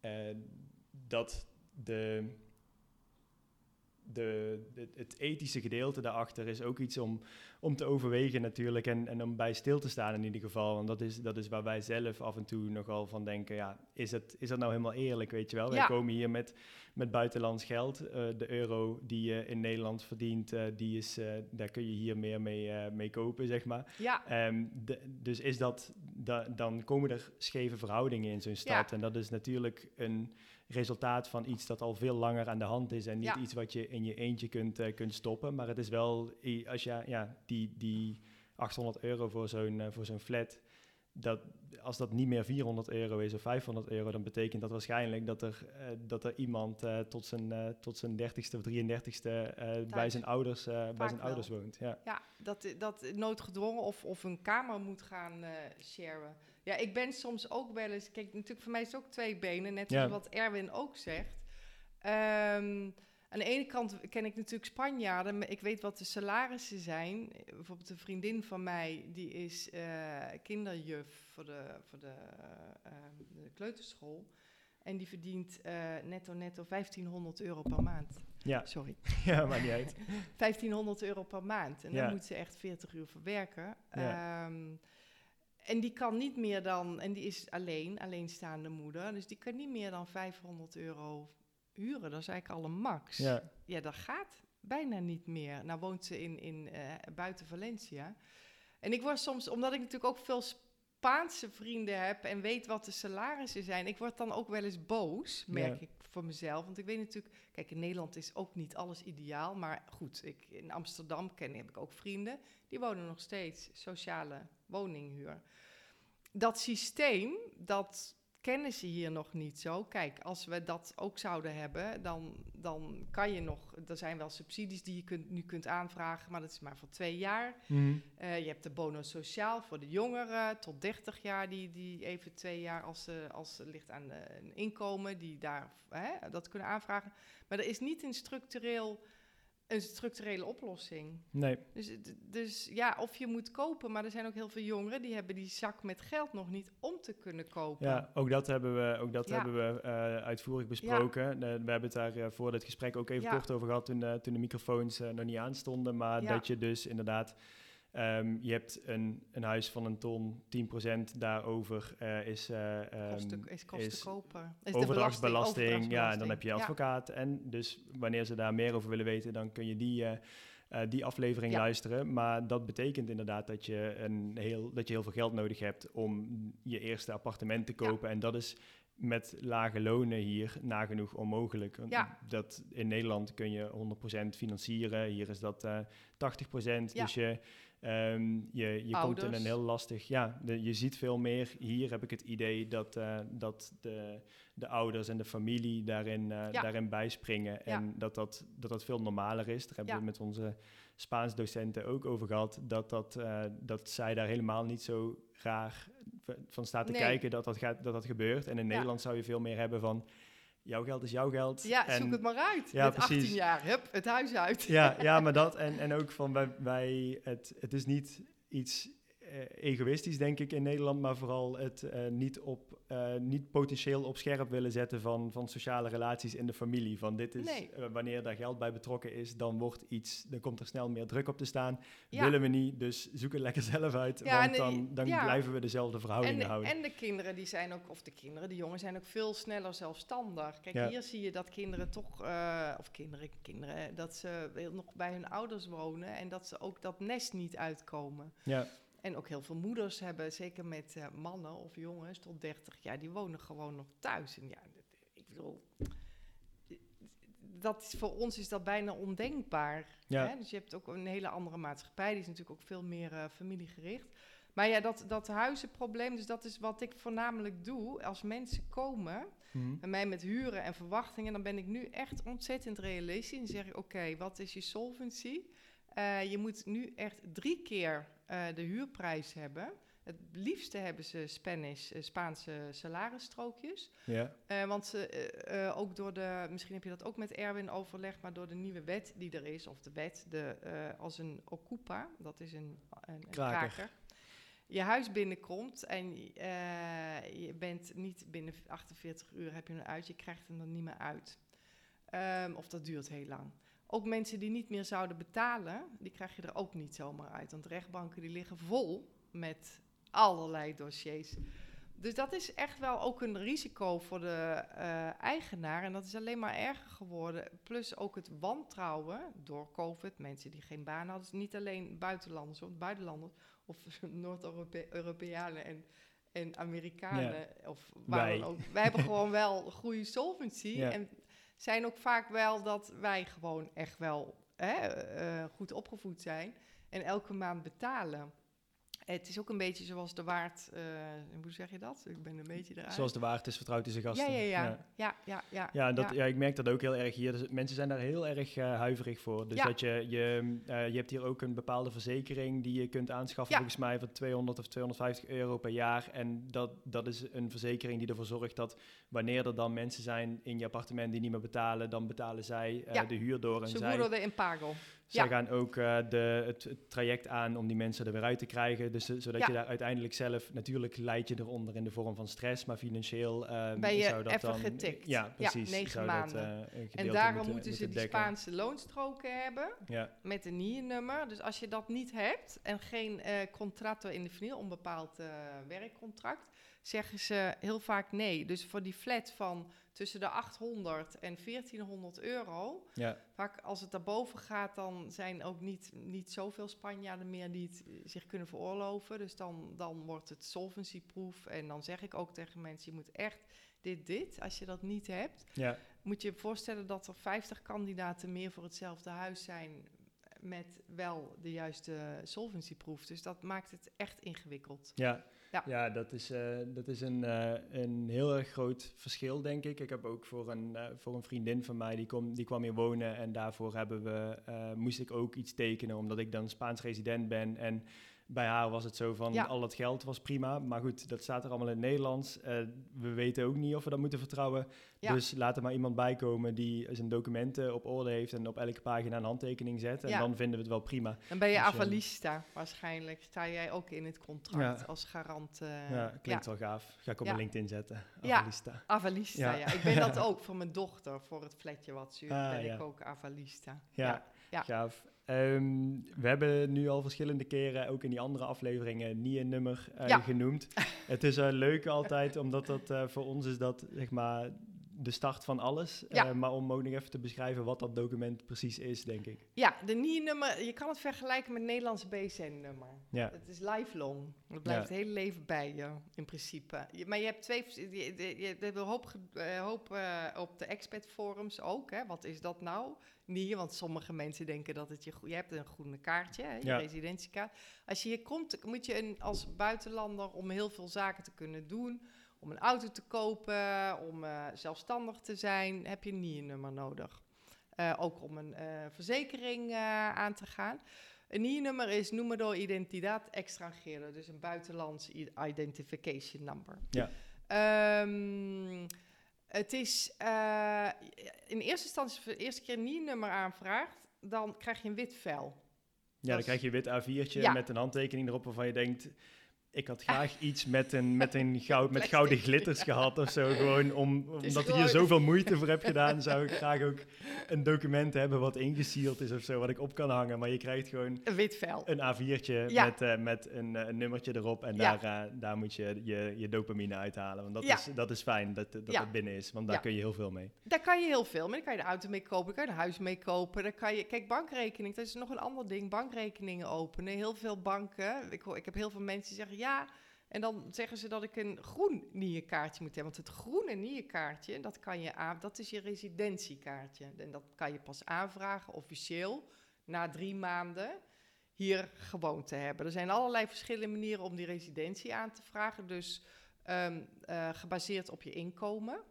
eh, dat de, de, de- het ethische gedeelte daarachter is ook iets om, om te overwegen natuurlijk en, en om bij stil te staan in ieder geval. Want dat is, dat is waar wij zelf af en toe nogal van denken, ja, is, het, is dat nou helemaal eerlijk, weet je wel? Wij Ja. komen hier met, met buitenlands geld. Eh, de euro die je in Nederland verdient, eh, die is, eh, daar kun je hier meer mee, mee kopen, zeg maar. ja, Ehm, de- dus is dat, da- dan komen er scheve verhoudingen in zo'n stad. Ja. En dat is natuurlijk een resultaat van iets dat al veel langer aan de hand is. En niet Ja. iets wat je in je eentje kunt, eh, kunt stoppen. Maar het is wel, als je ja, die, die 800 euro voor zo'n eh, voor zo'n flat. Dat, als dat niet meer 400 euro is of 500 euro, dan betekent dat waarschijnlijk dat er, eh, dat er iemand tot zijn, eh, tot zijn 30ste of 33ste eh, bij zijn ouders, bij zijn wel. ouders woont. Ja. ja dat, dat noodgedwongen of, of een kamer moet gaan sharen. Ja, ik ben soms ook wel eens... Kijk, natuurlijk voor mij is het ook twee benen, net Ja. zoals wat Erwin ook zegt. Ehm, aan de ene kant ken ik natuurlijk Spanjaarden, maar ik weet wat de salarissen zijn. Bijvoorbeeld een vriendin van mij, die is eh, kinderjuf voor de, voor de, eh, de kleuterschool. En die verdient eh, netto netto 1500 euro per maand. Ja. Sorry. ja, maakt niet uit. 1500 euro per maand. En Ja. dan moet ze echt 40 uur verwerken. Ja. Ehm, en die kan niet meer dan, en die is alleen, alleenstaande moeder, dus die kan niet meer dan 500 euro huren. Dat is eigenlijk al een max. Ja. Ja, dat gaat bijna niet meer. Nou woont ze in, in, eh, buiten Valencia. En ik word soms, omdat ik natuurlijk ook veel Spaanse vrienden heb en weet wat de salarissen zijn, ik word dan ook wel eens boos, merk Ja. ik voor mezelf. Want ik weet natuurlijk, kijk, in Nederland is ook niet alles ideaal, maar goed, ik, in Amsterdam ken, heb ik ook vrienden, die wonen nog steeds sociale woninghuur. Dat systeem, dat kennen ze hier nog niet zo. Kijk, als we dat ook zouden hebben, dan, dan kan je nog... Er zijn wel subsidies die je kunt, nu kunt aanvragen, maar dat is maar voor twee jaar. Mhm. Eh, je hebt de bonus sociaal voor de jongeren tot 30 jaar, die, die even twee jaar als, ze als het ligt aan eh, een inkomen, die daar hè, dat kunnen aanvragen. Maar er is niet een structureel een structurele oplossing. Nee. Dus, dus ja, of je moet kopen, maar er zijn ook heel veel jongeren die hebben die zak met geld nog niet om te kunnen kopen. Ja, ook dat hebben we, ook dat Ja. hebben we eh, uitvoerig besproken. We hebben het daar eh, voor dit gesprek ook even Ja. kort over gehad toen, toen de microfoons eh, nog niet aanstonden. Maar dat je dus inderdaad, ehm, je hebt een, een huis van een ton, 10% daarover eh, is, ehm, Kosten, is kosten is kopen. Is de overdrachtsbelasting. Ja, en dan heb je Ja. advocaat. En dus wanneer ze daar meer over willen weten, dan kun je die, eh, die aflevering Ja. luisteren. Maar dat betekent inderdaad dat je, een heel, dat je heel veel geld nodig hebt om je eerste appartement te Ja. kopen. En dat is met lage lonen hier nagenoeg onmogelijk. Ja. Dat, in Nederland kun je 100% financieren. Hier is dat eh 80%. Ja. Dus je, ehm, je, je komt in een heel lastig... Ja, de, je ziet veel meer. Hier heb ik het idee dat, eh, dat de, de ouders en de familie daarin, eh, Ja. daarin bijspringen. En dat, dat, dat dat veel normaler is. Daar hebben Ja. we met onze Spaans docenten ook over gehad. Dat, dat, eh, dat zij daar helemaal niet zo raar van staat te Nee. kijken dat dat, gaat, dat dat gebeurt. En in. Nederland zou je veel meer hebben van... Jouw geld is jouw geld. Ja, en, zoek het maar uit. Ja, Met precies. 18 jaar, hup, het huis uit. ja, ja, maar dat en, en ook van wij, wij het, het is niet iets egoïstisch, denk ik, in Nederland, maar vooral het eh, niet, op, eh, niet potentieel op scherp willen zetten van, van sociale relaties in de familie. Van dit is, Nee. eh, wanneer daar geld bij betrokken is, dan wordt iets, dan komt er snel meer druk op te staan. Ja. Willen we niet, dus zoek het lekker zelf uit, Ja, want dan, dan ja. blijven we dezelfde verhoudingen En, houden. en de kinderen, die zijn ook, of de kinderen, de jongen zijn ook veel sneller zelfstandig. Kijk, hier zie je dat kinderen toch, eh, of kinderen, kinderen, dat ze nog bij hun ouders wonen en dat ze ook dat nest niet uitkomen. ja, En ook heel veel moeders hebben, zeker met eh, mannen of jongens tot 30 jaar, die wonen gewoon nog thuis. En ja, ik bedoel, dat is, voor ons is dat bijna ondenkbaar. Ja. Hè? Dus je hebt ook een hele andere maatschappij, die is natuurlijk ook veel meer eh, familiegericht. Maar ja, dat, dat huizenprobleem, dus dat is wat ik voornamelijk doe. Als mensen komen Mhm. bij mij met huren en verwachtingen, dan ben ik nu echt ontzettend realistisch. En zeg ik, oké, wat is je solvency? Eh, je moet nu echt drie keer eh, de huurprijs hebben. Het liefste hebben ze Spanish, eh, Spaanse salarisstrookjes. ja, Eh, want ze, ook door de, misschien heb je dat ook met Erwin overlegd, maar door de nieuwe wet die er is, of de wet, de, als een Okupa, dat is een, een, een Kraker. kraker, je huis binnenkomt en je bent niet binnen 48 uur heb je hem uit, je krijgt hem er niet meer uit. Ehm, of dat duurt heel lang. Ook mensen die niet meer zouden betalen, die krijg je er ook niet zomaar uit. Want rechtbanken die liggen vol met allerlei dossiers. Dus dat is echt wel ook een risico voor de eh, eigenaar. En dat is alleen maar erger geworden. Plus ook het wantrouwen door COVID. Mensen die geen baan hadden. Dus niet alleen buitenlanders, of buitenlanders of Noord-Europeanen en, en Amerikanen. Of waar Wij. dan ook. Wij hebben gewoon wel goede solvency. Ja. En zijn ook vaak wel dat wij gewoon echt wel hè, eh, goed opgevoed zijn. En elke maand betalen. Het is ook een beetje zoals de waard, eh, hoe zeg je dat? Ik ben een beetje eruit. zoals de waard is vertrouwd in zijn ja, gasten. ja, ja, ja, ja, ja. Ja, dat, ja. ik merk dat ook heel erg hier. Dus mensen zijn daar heel erg eh, huiverig voor. Dus Ja. dat je, je, eh, je hebt hier ook een bepaalde verzekering die je kunt aanschaffen, Ja. volgens mij van 200 of 250 euro per jaar. En dat, dat is een verzekering die ervoor zorgt dat wanneer er dan mensen zijn in je appartement die niet meer betalen, dan betalen zij Ja. de huur door. En zij, Seguro de Impago. Zij ja. gaan ook eh, de, het, het traject aan om die mensen er weer uit te krijgen. Dus, eh, zodat Ja. je daar uiteindelijk zelf, natuurlijk leid je eronder in de vorm van stress, maar financieel eh, Ben je zou dat even dan... getikt. Ja, Ja, precies. negen zou maanden. Dat, eh, En daarom moeten- moeten ze die. Spaanse loonstroken hebben Ja, met een NIE-nummer. Dus als je dat niet hebt en geen eh contratto indefiniel, onbepaald eh, werkcontract, zeggen ze heel vaak nee. Dus voor die flat van tussen de 800 en 1400 euro, ja, vaak als het daarboven gaat, dan zijn ook niet, niet zoveel Spanjaarden meer die het eh, zich kunnen veroorloven. Dus dan, dan wordt het solvency-proof. En dan zeg ik ook tegen mensen, je moet echt dit, dit. Als je dat niet hebt, ja, moet je je voorstellen dat er 50 kandidaten meer voor hetzelfde huis zijn met wel de juiste solvency-proof. Dus dat maakt het echt ingewikkeld. ja. Ja, dat is, uh, dat is een, uh, een heel erg groot verschil, denk ik. Ik heb ook voor een, uh, voor een vriendin van mij, die, kom, die kwam hier wonen en daarvoor hebben we, moest ik ook iets tekenen, omdat ik dan Spaans resident ben en bij haar was het zo van Ja. al het geld was prima. Maar goed, dat staat er allemaal in het Nederlands. Eh, we weten ook niet of we dat moeten vertrouwen. Ja. Dus laat er maar iemand bij komen die zijn documenten op orde heeft en op elke pagina een handtekening zet. En Ja. dan vinden we het wel prima. Dan ben je Dus, eh, avalista waarschijnlijk. Sta jij ook in het contract als garant. eh, ja, klinkt wel gaaf. Ga ik op mijn LinkedIn zetten. Ja. Avalista. Avalista, Ja. Ik ben dat ook voor mijn dochter, voor het flatje wat ze huurt, Ah, ben ik ook avalista. Ja, Ja. gaaf. Ehm, we hebben nu al verschillende keren, ook in die andere afleveringen, niet een nummer eh, Ja. genoemd. het is uh, leuk altijd, omdat dat eh, voor ons is dat, zeg maar, de start van alles. Ja. Eh, maar om ook nog even te beschrijven wat dat document precies is, denk ik. Ja, de NIE-nummer, je kan het vergelijken met het Nederlandse BSN-nummer. Ja. Het is lifelong. Het blijft Ja. het hele leven bij je, in principe. Je- maar je hebt twee, je, je, je hebt een hoop, eh, hoop eh, op de expat-forums ook. Hè. Wat is dat nou? NIE, want sommige mensen denken dat het je... Je hebt een groene kaartje, hè, je Ja. residentiekaart. Als je hier komt, moet je een, als buitenlander om heel veel zaken te kunnen doen... Om een auto te kopen, om eh, zelfstandig te zijn, heb je een NIE-nummer nodig. Eh, ook om een eh, verzekering aan te gaan. Een NIE-nummer is Número Identidad Extranjero, dus een buitenlands identification number. Ja. Ehm, het is in eerste instantie, als je voor de eerste keer een NIE-nummer aanvraagt, dan krijg je een wit vel. Ja, dan krijg je een wit A4'tje Ja. met een handtekening erop waarvan je denkt... Ik had graag iets met, een, met, een goud, met gouden glitters gehad of zo. Gewoon om, omdat ik hier zoveel moeite voor heb gedaan, zou ik graag ook een document hebben wat ingesield is of zo, wat ik op kan hangen. Maar je krijgt gewoon Een wit vel. een A4'tje Ja. met, eh, met een, eh, een nummertje erop. En Ja. daar, eh, daar moet je je, je dopamine uithalen. Want dat, Ja. is, dat is fijn, dat, dat binnen is. Want daar kun je heel veel mee. Daar kan je heel veel mee. Daar kan je de auto mee kopen, daar kan je een huis mee kopen. Daar kan je, kijk, bankrekening, dat is nog een ander ding. Bankrekeningen openen. Heel veel banken. Ik, hoor, ik heb heel veel mensen die zeggen ja. En dan zeggen ze dat ik een groen NIE-kaartje moet hebben. Want het groene NIE-kaartje, dat kan je aan, dat is je residentiekaartje. En dat kan je pas aanvragen officieel na drie maanden hier gewoond te hebben. Er zijn allerlei verschillende manieren om die residentie aan te vragen. Dus ehm, eh, gebaseerd op je inkomen.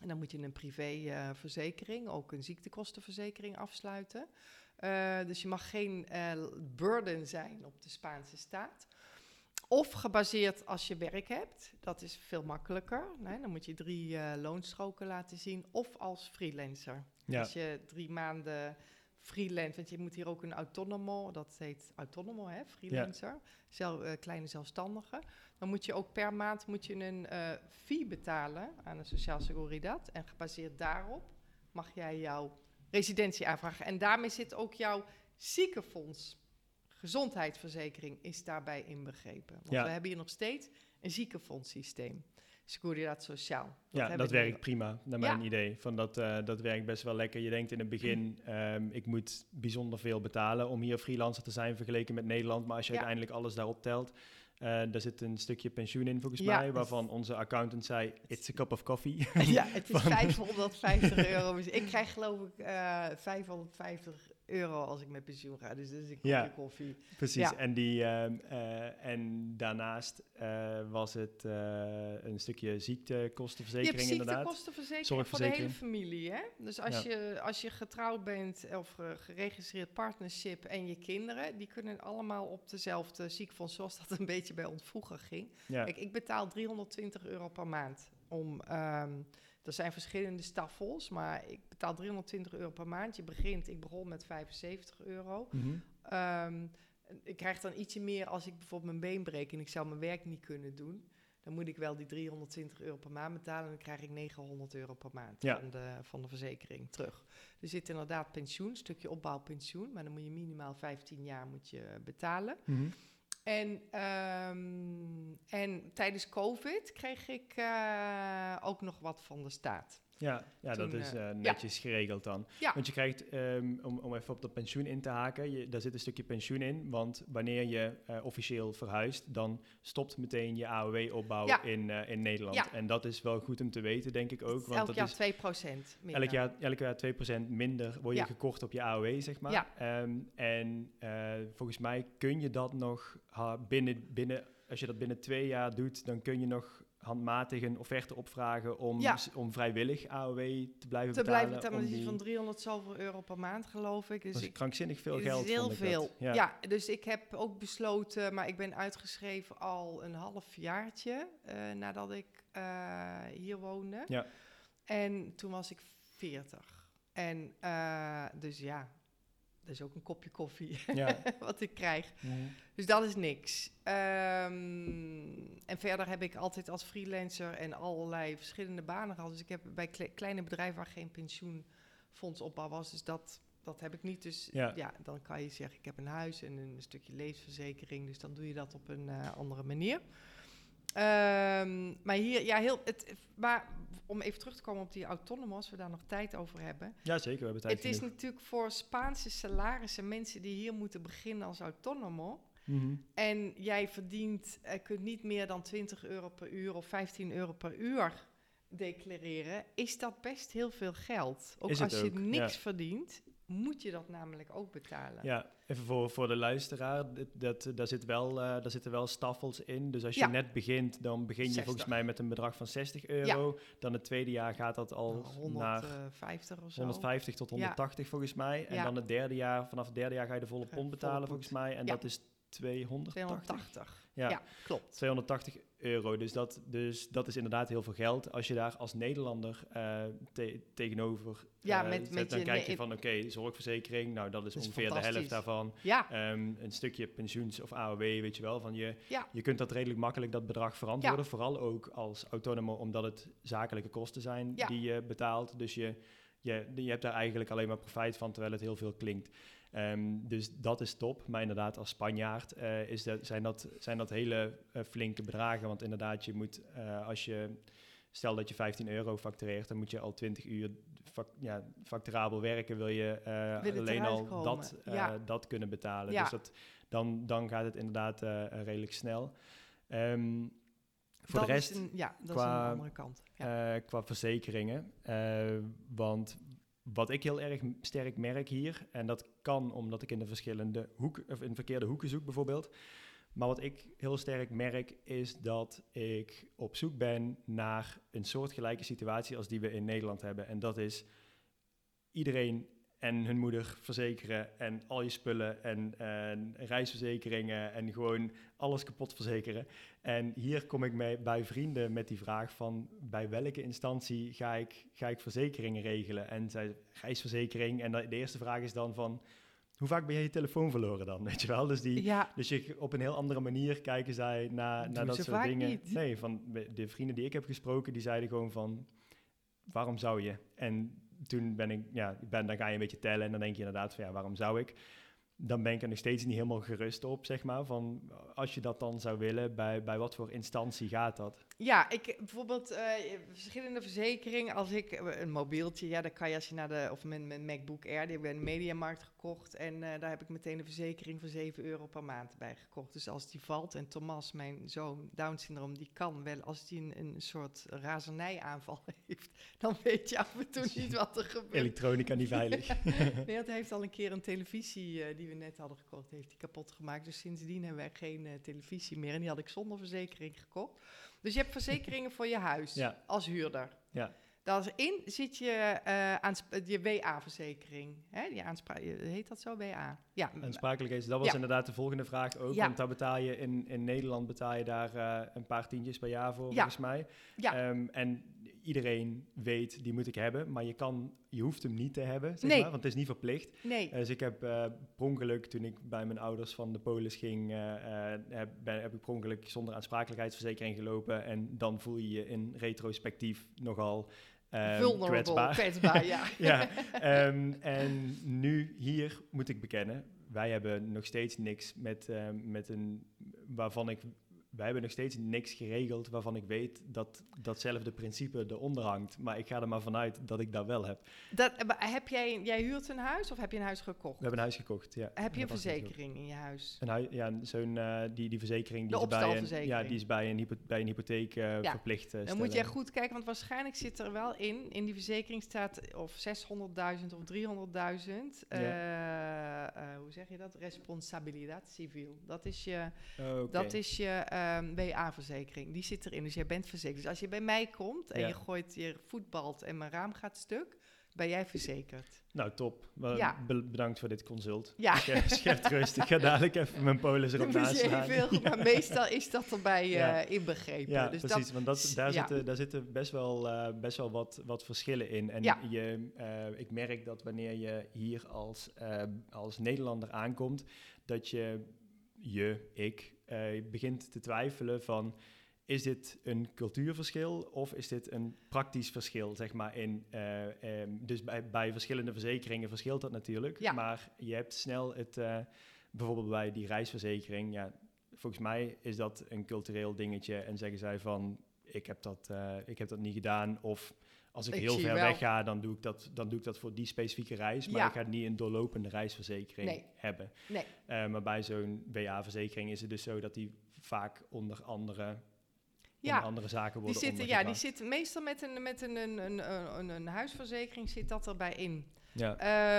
En dan moet je een privéverzekering, ook een ziektekostenverzekering afsluiten. Eh, dus je mag geen eh, burden zijn op de Spaanse staat. Of gebaseerd als je werk hebt, dat is veel makkelijker. Nee, dan moet je drie eh, loonstroken laten zien. Of als freelancer. Ja. Als je drie maanden freelance, want je moet hier ook een autonomo, dat heet autonomo, hè, freelancer, Zel, eh, kleine zelfstandige. Dan moet je ook per maand moet je een eh, fee betalen aan de Sociaal Seguridad. En gebaseerd daarop mag jij jouw residentie aanvragen. En daarmee zit ook jouw ziekenfonds, gezondheidsverzekering, is daarbij inbegrepen. Want Ja. we hebben hier nog steeds een ziekenfondssysteem. Seguridad Sociaal. Ja, heb dat werkt prima, naar Ja. mijn idee. Van dat, eh, dat werkt best wel lekker. Je denkt in het begin, ehm, ik moet bijzonder veel betalen om hier freelancer te zijn vergeleken met Nederland. Maar als je Ja. uiteindelijk alles daarop telt, eh, daar zit een stukje pensioen in volgens Ja, mij, waarvan onze accountant zei, it's a cup of coffee. Ja, het is Van- 550 euro. Dus ik krijg geloof ik eh 550 euro als ik met pensioen ga. Dus dat is een kopje Ja. koffie. Precies, Ja. en, die, ehm, eh, en daarnaast eh, was het eh, een stukje Je ziektekostenverzekering inderdaad. ziektekostenverzekering voor de hele familie. Hè? Dus als, Ja. je, als je getrouwd bent of geregistreerd partnership en je kinderen, die kunnen allemaal op dezelfde ziekenfonds, zoals dat een beetje bij ons vroeger ging. Ja, Kijk, ik betaal 320 euro per maand om. ehm, er zijn verschillende staffels, maar ik betaal 320 euro per maand. Je begint, ik begon met 75 euro. Mhm. Ehm, ik krijg dan ietsje meer als ik bijvoorbeeld mijn been breek en ik zou mijn werk niet kunnen doen. Dan moet ik wel die 320 euro per maand betalen en dan krijg ik 900 euro per maand Ja. van, de, van de verzekering terug. Er zit inderdaad pensioen, stukje opbouwpensioen, maar dan moet je minimaal 15 jaar moet je betalen. Mhm. En, ehm, en tijdens COVID kreeg ik eh, ook nog wat van de staat. Ja, ja dat is eh, eh, netjes geregeld dan. Ja. Want je krijgt, ehm, om, om even op dat pensioen in te haken, je, daar zit een stukje pensioen in. Want wanneer je eh, officieel verhuist, dan stopt meteen je AOW-opbouw Ja. in, in Nederland. En dat is wel goed om te weten, denk ik ook. Want Elk dat jaar is 2% minder. elk jaar, elk jaar 2% minder word je gekort op je AOW, zeg maar. Ehm, en volgens mij kun je dat nog binnen, binnen als je dat binnen twee jaar doet, dan kun je nog handmatig een offerte opvragen om, Ja. om vrijwillig AOW te blijven te betalen. blijven betalen, die van 300 zoveel euro per maand, geloof ik. Dus dat is ik, krankzinnig veel geld. heel veel. Ja. Ja. dus ik heb ook besloten, maar ik ben uitgeschreven al een half jaartje eh, nadat ik eh, hier woonde. Ja. En toen was ik 40. En eh, dus ja, is ook een kopje koffie Ja. wat ik krijg. Mhm. Dus dat is niks. Ehm, en verder heb ik altijd als freelancer en allerlei verschillende banen gehad. Dus ik heb bij kle- kleine bedrijven waar geen pensioenfondsopbouw was, dus dat, dat heb ik niet. Dus Ja. ja. dan kan je zeggen, ik heb een huis en een stukje levensverzekering. Dus dan doe je dat op een eh, andere manier. Ehm, maar hier, ja, heel, het, maar om even terug te komen op die autonomos, als we daar nog tijd over hebben. ja, zeker. We hebben tijd Het is genoeg. natuurlijk voor Spaanse salarissen mensen die hier moeten beginnen als autonomo. Mhm. En jij verdient, eh, kunt niet meer dan 20 euro per uur of 15 euro per uur declareren. Is dat best heel veel geld? Ook als je niks ja. verdient, moet je dat namelijk ook betalen. Ja, even voor, voor de luisteraar. Dat, dat, daar, zit wel, eh, daar zitten wel staffels in. Dus als je Ja. net begint, dan begin je 60. volgens mij met een bedrag van 60 euro. Dan het tweede jaar gaat dat al Nou, naar 150 of zo. 150 tot Ja. 180 volgens mij. En dan het derde jaar, vanaf het derde jaar ga je de volle je pond betalen volgens mij. En dat is 280. 280. Ja. Ja. klopt. 280 euro. Dus dat, dus dat is inderdaad heel veel geld. Als je daar als Nederlander eh, te- tegenover Ja, eh, met- zet, met dan je kijk je van oké, zorgverzekering, nou dat is Dat is ongeveer de helft daarvan. Ja, Ehm, een stukje pensioens of AOW, weet je wel. Van je, Ja. je kunt dat redelijk makkelijk, dat bedrag verantwoorden. Vooral ook als autonomo, omdat het zakelijke kosten zijn die je betaalt. Dus je, je, je hebt daar eigenlijk alleen maar profijt van, terwijl het heel veel klinkt. Ehm, dus dat is top. Maar inderdaad, als Spanjaard eh, is dat, zijn, dat, zijn dat hele eh, flinke bedragen. Want inderdaad, je moet eh, als je... Stel dat je 15 euro factureert, dan moet je al 20 uur ja, facturabel werken. Wil je alleen al komen. dat, Ja. dat kunnen betalen. Ja. Dus dat, dan, dan gaat het inderdaad redelijk snel. Ehm, voor dat de rest, is een, ja, dat is qua- een andere kant. Ja. qua verzekeringen. want wat ik heel erg sterk merk hier, en dat kan omdat ik in de verschillende hoeken, of in verkeerde hoeken zoek bijvoorbeeld. Maar wat ik heel sterk merk, is dat ik op zoek ben naar een soortgelijke situatie als die we in Nederland hebben. En dat is iedereen en hun moeder verzekeren en al je spullen en, en reisverzekeringen en gewoon alles kapot verzekeren. En hier kom ik mee bij vrienden met die vraag van bij welke instantie ga ik, ga ik verzekeringen regelen? En zij reisverzekering. En de eerste vraag is dan van hoe vaak ben je je telefoon verloren dan? Weet je wel? Dus, die, ja, dus je, op een heel andere manier kijken zij naar, naar dat soort dingen. niet. Nee, van de vrienden die ik heb gesproken, die zeiden gewoon van waarom zou je? En toen ben ik, ja, ben, dan ga je een beetje tellen en dan denk je inderdaad van ja, waarom zou ik? Dan ben ik er nog steeds niet helemaal gerust op, zeg maar. Van als je dat dan zou willen, bij, bij wat voor instantie gaat dat? Ja, ik bijvoorbeeld eh, verschillende verzekeringen. Als ik eh, een mobieltje, ja, dan kan je als je naar de of mijn, mijn MacBook Air, die heb ik bij de Mediamarkt gekocht en eh, daar heb ik meteen een verzekering van 7 euro per maand bij gekocht. Dus als die valt en Thomas, mijn zoon Down syndroom, die kan wel als die een, een soort razernijaanval heeft, dan weet je af en toe niet wat er gebeurt. Elektronica niet veilig. Nee, hij heeft al een keer een televisie die we net hadden gekocht, heeft hij kapot gemaakt. Dus sindsdien hebben wij geen televisie meer. En die had ik zonder verzekering gekocht. Dus je hebt verzekeringen voor je huis Ja. als huurder. Ja. Daarin zit je eh aansp- je WA-verzekering. Hè? Die aanspra- heet dat zo, WA? Ja, Aansprakelijkheid, dat was Ja. inderdaad de volgende vraag ook. Ja. Want daar betaal je in, in Nederland betaal je daar eh, een paar tientjes per jaar voor, volgens mij. Ja. Ehm, en iedereen weet, die moet ik hebben. Maar je, kan, je hoeft hem niet te hebben, zeg Nee. maar, want het is niet verplicht. nee. Dus ik heb eh per ongeluk, toen ik bij mijn ouders van de polis ging, eh, eh, heb, ben, heb ik per ongeluk zonder aansprakelijkheidsverzekering gelopen. En dan voel je je in retrospectief nogal eh, Vulnerable, kwetsbaar. kwetsbaar, ja. ja, ehm, en nu hier moet ik bekennen, wij hebben nog steeds niks met, ehm, met een waarvan ik. Wij hebben nog steeds niks geregeld waarvan ik weet dat datzelfde principe eronder hangt. Maar ik ga er maar vanuit dat ik dat wel heb. Dat, eh, maar heb jij, jij huurt een huis of heb je een huis gekocht? We hebben een huis gekocht, ja. heb je een verzekering in je huis? Een hui- ja, zo'n eh, die, die verzekering die De is bij een, ja, die is bij een, hypo, bij een hypotheek eh, Ja. verplicht. eh, Dan moet je stellen. goed kijken, want waarschijnlijk zit er wel in, in die verzekering staat of 600.000 of 300.000. eh, eh, hoe zeg je dat? Responsabilidad civil. Dat is je, Oh, oké. dat is je, eh, ehm WA-verzekering. Die zit erin, dus jij bent verzekerd. Dus als je bij mij komt en Ja. je gooit je voetbalt en mijn raam gaat stuk, ben jij verzekerd. Nou, top. Wel, Ja. be- bedankt voor dit consult. Ja. Schep rust. Ik ga dadelijk even mijn polis erop Doe naast eens slaan. even, maar meestal is dat erbij eh, Ja. inbegrepen. Ja, dus precies. want dat, daar, zitten, daar zitten best wel, eh, best wel wat, wat verschillen in. En Ja. je, eh, ik merk dat wanneer je hier als, eh, als Nederlander aankomt, dat je, je, ik, eh, begint te twijfelen van... Is dit een cultuurverschil of is dit een praktisch verschil, zeg maar, in... eh, ehm, dus bij, bij verschillende verzekeringen verschilt dat natuurlijk. Ja. Maar je hebt snel het... eh, bijvoorbeeld bij die reisverzekering, ja, volgens mij is dat een cultureel dingetje en zeggen zij van ik heb dat, eh, ik heb dat niet gedaan of als ik, Ik heel ver weg ga, dan doe, ik dat, dan doe ik dat voor die specifieke reis. Maar Ja. ik ga niet een doorlopende reisverzekering Nee. hebben. Nee. Eh, maar bij zo'n WA-verzekering is het dus zo dat die vaak onder andere, Ja, andere zaken die worden zitten, ja, die zitten meestal met een, met een, een, een, een, een huisverzekering zit dat erbij in. Ja.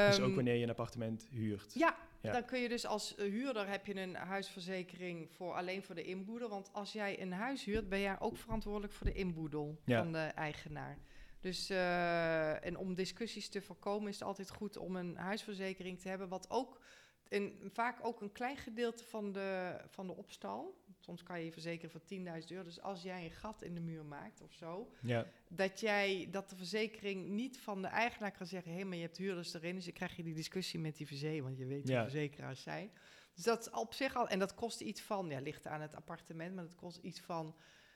dus Ehm, ook wanneer je een appartement huurt. Ja, Ja. dan kun je dus als eh, huurder heb je een huisverzekering voor alleen voor de inboedel. Want als jij een huis huurt, ben jij ook verantwoordelijk voor de inboedel Ja. van de eigenaar. Dus eh, en om discussies te voorkomen is het altijd goed om een huisverzekering te hebben, wat ook vaak ook een klein gedeelte van de, van de opstal. Soms kan je je verzekeren voor 10.000 euro. Dus als jij een gat in de muur maakt of zo, Ja, dat jij dat de verzekering niet van de eigenaar kan zeggen, hé, maar je hebt huurders erin, dus dan krijg je die discussie met die verzekering, want je weet wie Ja. verzekeraars zijn. Dus dat is op zich al, en dat kost iets van, ja, ligt aan het appartement, maar dat kost iets van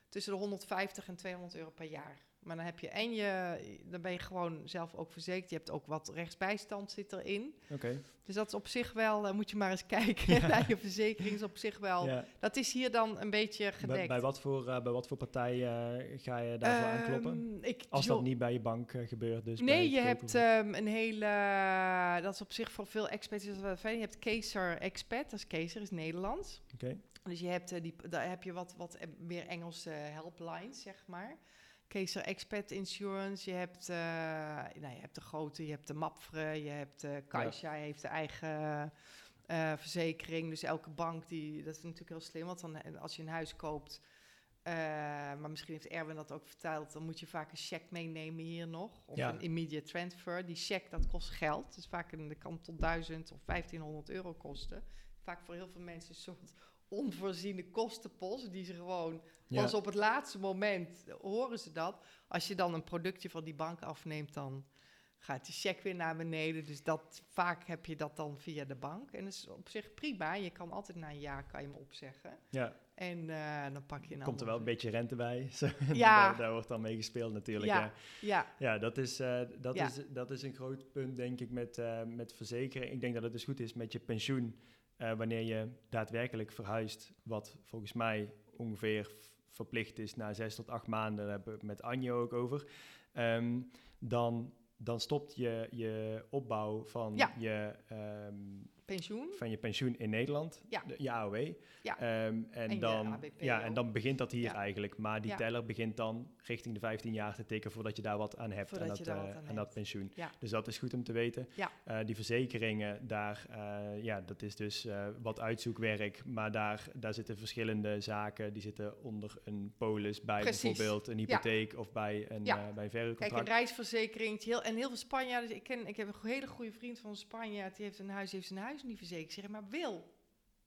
tussen de 150 en 200 euro per jaar. Maar dan heb je en je, dan ben je gewoon zelf ook verzekerd. Je hebt ook wat rechtsbijstand zit erin. oké. Dus dat is op zich wel, eh, moet je maar eens kijken naar je verzekering, is op zich wel. Ja. Dat is hier dan een beetje gedekt. Bij, bij, wat voor, eh, bij wat voor partij eh, ga je daarvoor aankloppen? Ehm, ik, Als dat niet bij je bank gebeurt, dus Nee, je hebt ehm, een hele. Dat is op zich voor veel experts is wel fijn. Je hebt Kezer Expert, dat is Kezer, is Nederlands. Oké. Dus je hebt, die, daar heb je wat, wat meer Engelse helplines, zeg maar. Kezer Expert Insurance, je hebt, eh, nou, je hebt de grote, je hebt de Mapfre, je hebt uh, heeft de eigen eh, verzekering. Dus elke bank, die, dat is natuurlijk heel slim, want dan, als je een huis koopt, maar misschien heeft Erwin dat ook verteld, dan moet je vaak een cheque meenemen hier nog. Of Ja. een immediate transfer. Die cheque, dat kost geld. Dus vaak een, dat kan tot 1000 of 1500 euro kosten. Vaak voor heel veel mensen een soort onvoorziene kostenpost, die ze gewoon Ja. pas op het laatste moment horen ze dat. Als je dan een productje van die bank afneemt, dan gaat die cheque weer naar beneden. Dus dat, vaak heb je dat dan via de bank. En dat is op zich prima. Je kan altijd na een jaar kan je hem opzeggen. Ja, En eh, dan pak je een komt er wel een beetje rente bij. Ja. daar, daar wordt dan mee gespeeld natuurlijk. Ja. Ja, Ja, ja dat, is, eh, dat, Ja. is, dat is een groot punt, denk ik, met, eh, met verzekeren. Ik denk dat het dus goed is met je pensioen. Eh, wanneer je daadwerkelijk verhuist, wat volgens mij ongeveer verplicht is na zes tot acht maanden, daar hebben we het met Anje ook over. Ehm, dan, dan stopt je, je opbouw van, Ja. je, ehm, pensioen. van je pensioen in Nederland, Ja. de, je AOW. Ja. Ehm, en, dan, ABP ja, en dan begint dat hier Ja. eigenlijk. Maar die teller begint dan richting de 15 jaar te tikken voordat je daar wat aan hebt. Aan dat, eh, aan aan hebt. dat pensioen. Dus dat is goed om te weten. Ja. Eh, die verzekeringen, daar, eh, ja, dat is dus wat uitzoekwerk. Maar daar, daar zitten verschillende zaken. Die zitten onder een polis bij Precies. bijvoorbeeld een hypotheek of bij een, bij een Kijk, verhuurcontract. een reisverzekering. Heel, en heel veel Spanjaarden. Ik, ken, ik heb een hele goede vriend van Spanjaard. Die heeft een huis, heeft zijn huis niet zeg, maar Wil,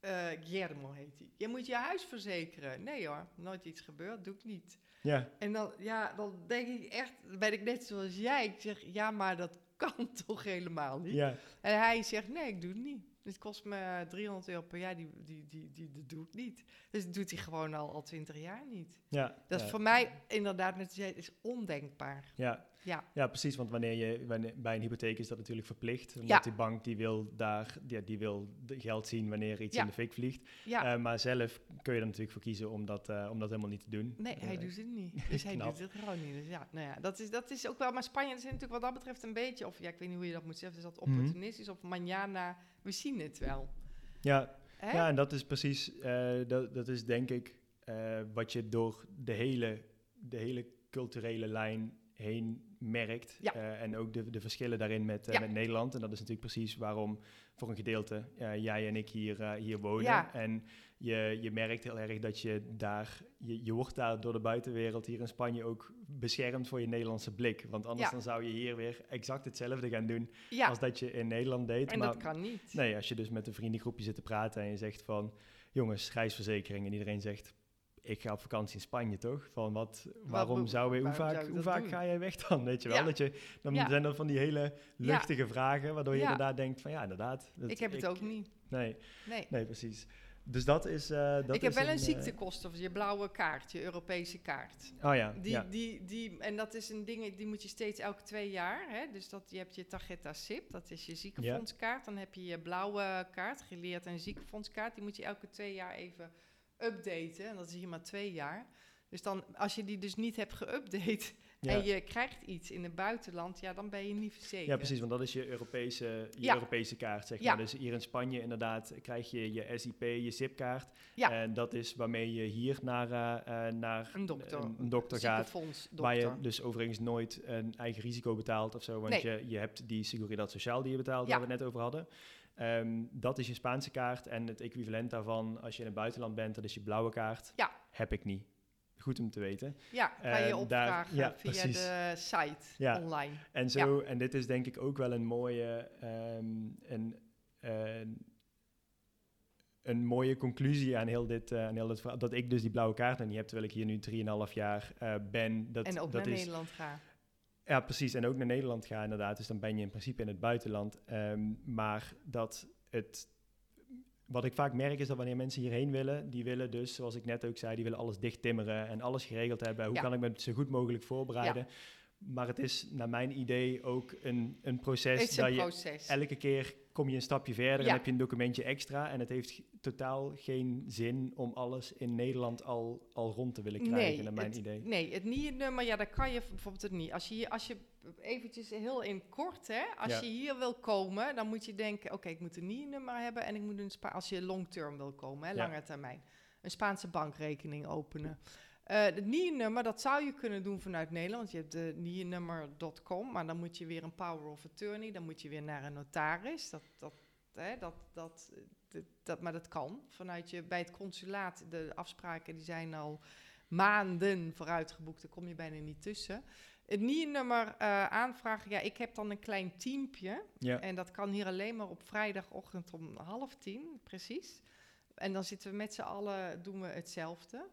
eh Guillermo heet hij. Je moet je huis verzekeren. Nee hoor, nooit iets gebeurd, doe ik niet. Ja, En dan, ja, dan denk ik echt, ben ik net zoals jij. Ik zeg, ja, maar dat kan toch helemaal niet? ja, En hij zegt, nee, ik doe het niet. Het kost me 300 euro per jaar, die, die, die, die, dat doe ik niet. Dus dat doet hij gewoon al, al 20 jaar niet. ja. Dat ja. is voor mij inderdaad, net als jij, is ondenkbaar. Ja. Ja. ja, precies. Want wanneer je wanneer, bij een hypotheek is dat natuurlijk verplicht. Omdat Ja. die bank die wil daar ja, die wil geld zien wanneer iets Ja. in de fik vliegt. Ja, Eh, maar zelf kun je er natuurlijk voor kiezen om dat, eh, om dat helemaal niet te doen. nee, hij Eh, doet het niet. Dus hij doet het gewoon niet. Dus ja, nou ja, dat is, dat is ook wel. Maar Spanje is natuurlijk wat dat betreft een beetje, of ja, ik weet niet hoe je dat moet zeggen, is dat Mhm. opportunistisch of manjana, we zien het wel. Ja, Hè? ja, en dat is precies, dat, dat is denk ik wat je door de hele, de hele culturele lijn heen merkt. Ja. Eh, en ook de, de verschillen daarin met, eh, Ja. met Nederland. En dat is natuurlijk precies waarom voor een gedeelte eh, jij en ik hier, hier wonen. Ja. En je, je merkt heel erg dat je daar, je, je wordt daar door de buitenwereld hier in Spanje ook beschermd voor je Nederlandse blik. Want anders dan zou je hier weer exact hetzelfde gaan doen als dat je in Nederland deed. en maar dat kan niet. nee, als je dus met een vriendengroepje zit te praten en je zegt van, jongens, reisverzekering. En iedereen zegt, ik ga op vakantie in Spanje, toch? Van wat, waarom zou je, hoe waarom vaak, hoe vaak doen? ga jij weg dan? Weet je wel? Ja. Dat je, dan Ja. zijn er van die hele luchtige vragen, waardoor je inderdaad denkt van, ja, inderdaad. dat- ik heb het ook niet. Nee, Nee. nee, precies. Dus dat is... eh, dat ik heb is wel een, eh, ziektekosten, of je blauwe kaart, je Europese kaart. oh ja, Die, die, die, en dat is een ding, die moet je steeds elke twee jaar. Hè? Dus dat, je hebt je tarjeta SIP, dat is je ziekenfondskaart. Dan heb je je blauwe kaart, geleerd en ziekenfondskaart. Die moet je elke twee jaar even updaten. En dat is hier maar twee jaar. Dus dan, als je die dus niet hebt geüpdate ja. en je krijgt iets in het buitenland, ja, dan ben je niet verzekerd. Ja, precies, want dat is je Europese, je Ja. Europese kaart, zeg Ja. maar. Dus hier in Spanje inderdaad krijg je je SIP, je SIP-kaart. En dat is waarmee je hier naar, eh, eh, naar Een dokter. een, een dokter gaat. Waar je dus overigens nooit een eigen risico betaalt of zo. Want Nee. je, je hebt die Seguridad Social die je betaalt, waar we het net over hadden. Ehm, dat is je Spaanse kaart. En het equivalent daarvan, als je in het buitenland bent, dat is je blauwe kaart. Ja. Heb ik niet. Goed om te weten. Ja, kan je Eh, daar- opvragen ja, via precies. de site Ja. online. En zo, en dit is denk ik ook wel een mooie, ehm, een, een, een mooie conclusie aan heel dit, eh, aan heel dit verhaal. Dat ik dus die blauwe kaart nog niet heb, terwijl ik hier nu 3,5 jaar eh, ben. Dat, en ook dat naar is, Nederland gaan. Ja, precies. En ook naar Nederland gaan inderdaad. Dus dan ben je in principe in het buitenland. Ehm, maar dat het... Wat ik vaak merk is dat wanneer mensen hierheen willen, die willen dus, zoals ik net ook zei, die willen alles dicht timmeren en alles geregeld hebben. Hoe Ja. kan ik me zo goed mogelijk voorbereiden? Maar het is naar mijn idee ook een, een proces is dat een je proces. elke keer kom je een stapje verder en heb je een documentje extra. En het heeft totaal geen zin om alles in Nederland al, al rond te willen krijgen, naar mijn het, idee. Nee, het NIE-nummer, ja, daar kan je bijvoorbeeld het niet. Als je, hier- als je eventjes heel in kort, hè, als Ja. je hier wil komen, dan moet je denken, oké, ik moet een NIE-nummer hebben en ik moet een Spa als je long-term wil komen, hè, Ja. lange termijn, een Spaanse bankrekening openen. Eh het NIE-nummer, dat zou je kunnen doen vanuit Nederland, want je hebt de NIE-nummer.com, maar dan moet je weer een power of attorney, dan moet je weer naar een notaris. Dat, dat, hè, dat, dat, dat, dat, maar dat kan vanuit je bij het consulaat. De afspraken die zijn al maanden vooruitgeboekt, daar kom je bijna niet tussen. Het NIE-nummer eh, aanvragen, ja, ik heb dan een klein teampje. Ja. En dat kan hier alleen maar op vrijdagochtend om half tien, precies. En dan zitten we met z'n allen, doen we hetzelfde.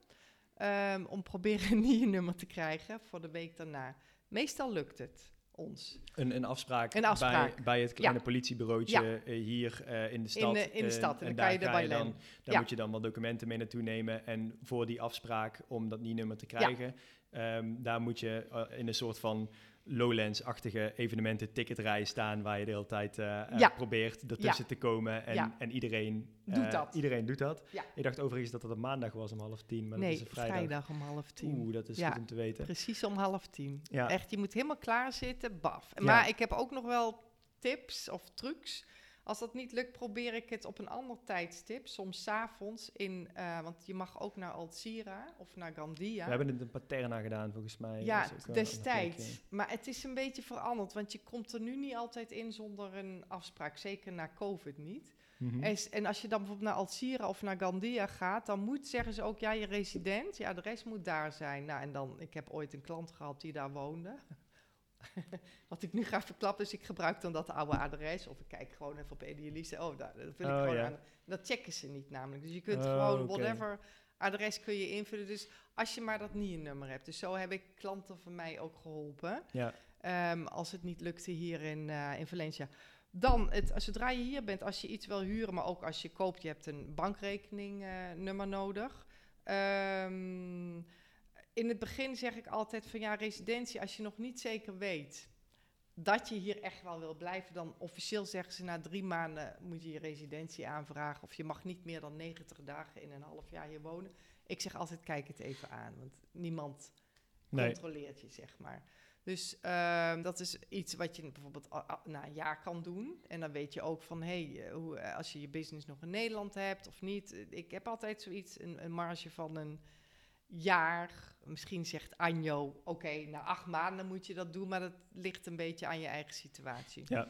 Ehm, om proberen een NIE-nummer te krijgen voor de week daarna. Meestal lukt het ons. Een, een afspraak, Een afspraak. Bij, bij het kleine politiebureautje eh, hier in de stad. de- in de Eh, stad. En dan daar kan je erbij dan. Daar Ja. moet je dan wat documenten mee naartoe nemen. En voor die afspraak, om dat NIE-nummer te krijgen, ehm, daar moet je eh, in een soort van Lowlands-achtige evenementen ticketrij staan, waar je de hele tijd eh, eh, Ja. probeert ertussen te komen. En, Ja. en iedereen Doet eh, dat. Iedereen doet dat. Ik dacht overigens dat het een maandag was om half tien, maar nee, dat is een vrijdag. vrijdag. om half tien. Oeh, dat is goed om te weten. Precies om half tien. Ja. Echt, je moet helemaal klaar zitten, baf. Maar ik heb ook nog wel tips of trucs. Als dat niet lukt, probeer ik het op een ander tijdstip. Soms 's avonds in, eh, want je mag ook naar Alcira of naar Gandia. We hebben het een Paterna gedaan, volgens mij. ja, wel een destijds. Maar het is een beetje veranderd, want je komt er nu niet altijd in zonder een afspraak. Zeker na COVID niet. Mhm. En, en als je dan bijvoorbeeld naar Alcira of naar Gandia gaat, dan moet, zeggen ze ook, ja, je resident, ja, de rest moet daar zijn. Nou, en dan, ik heb ooit een klant gehad die daar woonde. Wat ik nu ga verklappen, dus ik gebruik dan dat oude adres. Of ik kijk gewoon even op Idealiste. Oh, daar, dat wil ik Oh, gewoon ja. aan. Dat checken ze niet namelijk. Dus je kunt Oh, gewoon whatever adres kun je invullen. Dus als je maar dat niet een nummer hebt. Dus zo heb ik klanten van mij ook geholpen. Ja. Ehm, als het niet lukte hier in, eh, in Valencia. Dan, het, zodra je hier bent, als je iets wil huren, maar ook als je koopt, je hebt een bankrekeningnummer nummer nodig. Ehm, in het begin zeg ik altijd van ja, residentie, als je nog niet zeker weet dat je hier echt wel wil blijven, dan officieel zeggen ze na drie maanden moet je je residentie aanvragen. Of je mag niet meer dan 90 dagen in een half jaar hier wonen. Ik zeg altijd, kijk het even aan, want niemand Nee. controleert je, zeg maar. Dus ehm, dat is iets wat je bijvoorbeeld na een jaar kan doen. En dan weet je ook van, hé, hey, eh, hoe, eh, als je je business nog in Nederland hebt of niet. Ik heb altijd zoiets, een, een marge van een jaar. Misschien zegt Anjo, oké, na acht maanden moet je dat doen, maar dat ligt een beetje aan je eigen situatie. Ja.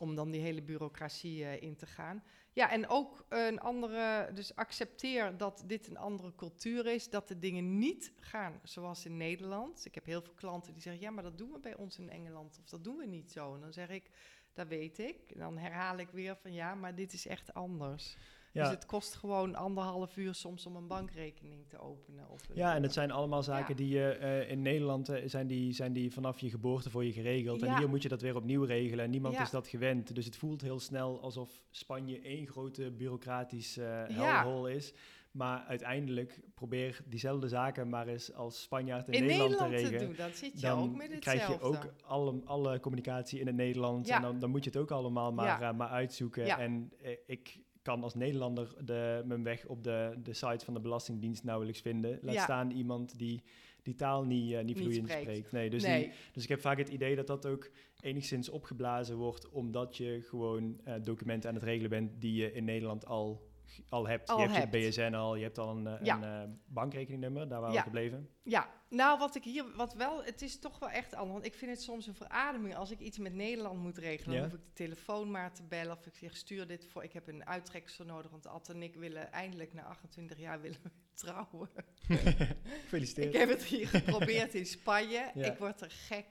Om dan die hele bureaucratie eh, in te gaan. Ja, en ook een andere, dus accepteer dat dit een andere cultuur is, dat de dingen niet gaan zoals in Nederland. Ik heb heel veel klanten die zeggen, ja, maar dat doen we bij ons in Engeland, of dat doen we niet zo. En dan zeg ik, dat weet ik. En dan herhaal ik weer van, ja, maar dit is echt anders. Ja. Dus het kost gewoon anderhalf uur soms om een bankrekening te openen. Of Ja, en het zijn allemaal zaken Ja. die je eh, in Nederland eh, zijn, die, zijn die vanaf je geboorte voor je geregeld. En Ja. hier moet je dat weer opnieuw regelen. En niemand is dat gewend. Dus het voelt heel snel alsof Spanje één grote bureaucratisch eh Ja. hellhole is. Maar uiteindelijk probeer diezelfde zaken maar eens als Spanjaard in, in Nederland, Nederland te te regelen. doen, dan zit je Dan ook met krijg hetzelfde. je ook alle, alle communicatie in het Nederlands. Ja. En dan, dan moet je het ook allemaal maar, Ja. maar uitzoeken. Ja. En ik kan als Nederlander de, mijn weg op de, de site van de Belastingdienst nauwelijks vinden. Laat Ja. staan iemand die die taal niet, eh, niet Niet vloeiend spreekt. spreekt. Nee, dus, nee, die, dus ik heb vaak het idee dat dat ook enigszins opgeblazen wordt, omdat je gewoon eh, documenten aan het regelen bent die je in Nederland al, al hebt. Al je hebt, hebt. je BSN al, je hebt al een, eh, Ja. een eh, bankrekeningnummer, daar waren Ja. we gebleven. Ja, nou wat ik hier, wat wel, het is toch wel echt anders. Want ik vind het soms een verademing als ik iets met Nederland moet regelen. Ja. Dan hoef ik de telefoon maar te bellen of ik zeg stuur dit voor. Ik heb een uittreksel nodig, want Ad en ik willen eindelijk na 28 jaar willen we trouwen. Gefeliciteerd. Ik heb het hier geprobeerd in Spanje. Ik word er gek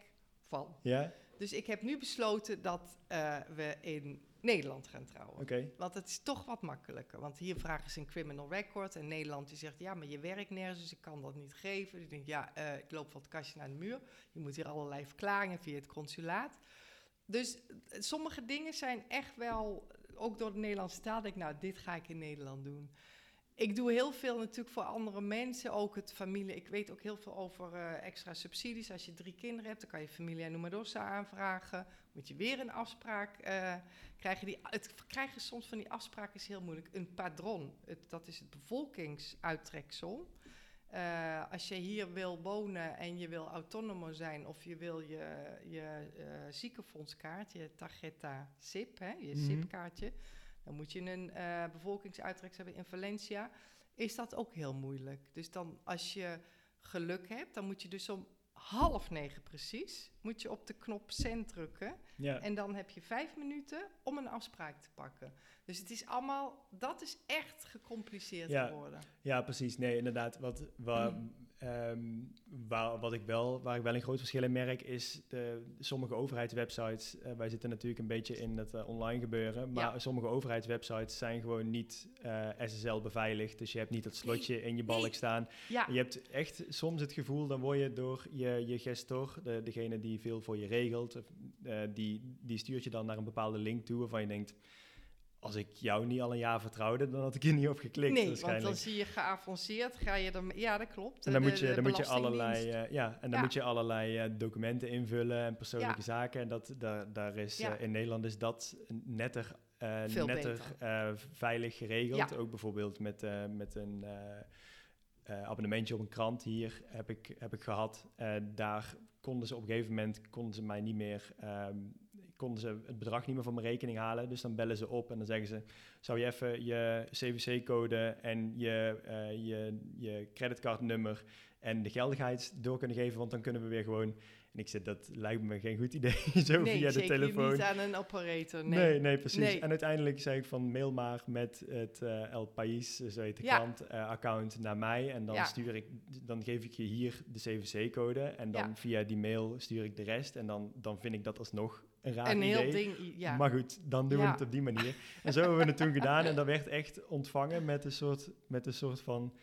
van. Ja, Dus ik heb nu besloten dat eh, we in Nederland gaan trouwen. Want het is toch wat makkelijker. Want hier vragen ze een criminal record. En Nederland die zegt, ja, maar je werkt nergens, dus ik kan dat niet geven. Dus ik denk, ja, eh, ik loop van het kastje naar de muur. Je moet hier allerlei verklaringen via het consulaat. Dus eh, sommige dingen zijn echt wel, ook door de Nederlandse taal, denk ik, nou, dit ga ik in Nederland doen. Ik doe heel veel natuurlijk voor andere mensen, ook het familie. Ik weet ook heel veel over eh, extra subsidies. Als je drie kinderen hebt, dan kan je familia numerosa aanvragen. Moet je weer een afspraak eh, krijgen. Die, het krijgen soms van die afspraken is heel moeilijk. Een padron, het, dat is het bevolkingsuittreksel. Eh, als je hier wil wonen en je wil autonomo zijn of je wil je, je eh, ziekenfondskaart, je tarjeta SIP, hè, je Mhm. SIP-kaartje, dan moet je een eh bevolkingsuitreksel hebben in Valencia. Is dat ook heel moeilijk. Dus dan als je geluk hebt, dan moet je dus om half negen precies, moet je op de knop send drukken. Ja. En dan heb je vijf minuten om een afspraak te pakken. Dus het is allemaal, dat is echt gecompliceerd Ja. geworden. Ja, precies. Nee, inderdaad. Wat, wa- ehm, waar, wat ik wel, waar ik wel een groot verschil in merk, is de, sommige overheidswebsites. eh, wij zitten natuurlijk een beetje in het eh, online gebeuren, maar Ja. sommige overheidswebsites zijn gewoon niet eh, SSL beveiligd. Dus je hebt niet dat slotje in je balk staan. Ja, Je hebt echt soms het gevoel, dan word je door je, je gestor, de, degene die veel voor je regelt, die, die stuurt je dan naar een bepaalde link toe waarvan je denkt, als ik jou niet al een jaar vertrouwde, dan had ik hier niet op geklikt nee, want dan zie je geavanceerd, ga je er, ja dat klopt. En dan De- moet je, dan moet je allerlei, eh, ja, en dan Ja. moet je allerlei eh, documenten invullen en persoonlijke Ja. zaken. En dat, daar, daar is, Ja. eh, in Nederland is dat netter, netter veilig geregeld. Ook bijvoorbeeld met, met een abonnementje op een krant hier heb ik, heb ik gehad. Eh, daar konden ze op een gegeven moment konden ze mij niet meer, ehm, konden ze het bedrag niet meer van mijn rekening halen. Dus dan bellen ze op en dan zeggen ze, zou je even je CVC-code en je, eh, je, je creditcardnummer en de geldigheid door kunnen geven, want dan kunnen we weer gewoon... En ik zeg, dat lijkt me geen goed idee, zo nee, via de telefoon. niet aan een operator. Nee. Nee, nee, precies. Nee. En uiteindelijk zei ik van mail maar met het eh, El País, zo heet de Ja. klant, eh, account naar mij. En dan Ja. stuur ik, dan geef ik je hier de CVC-code. En dan Ja. via die mail stuur ik de rest. En dan, dan vind ik dat alsnog een raar Een idee. heel ding, ja. Maar goed, dan doen we het op die manier. En zo hebben we het toen gedaan. En dat werd echt ontvangen met een soort, met een soort van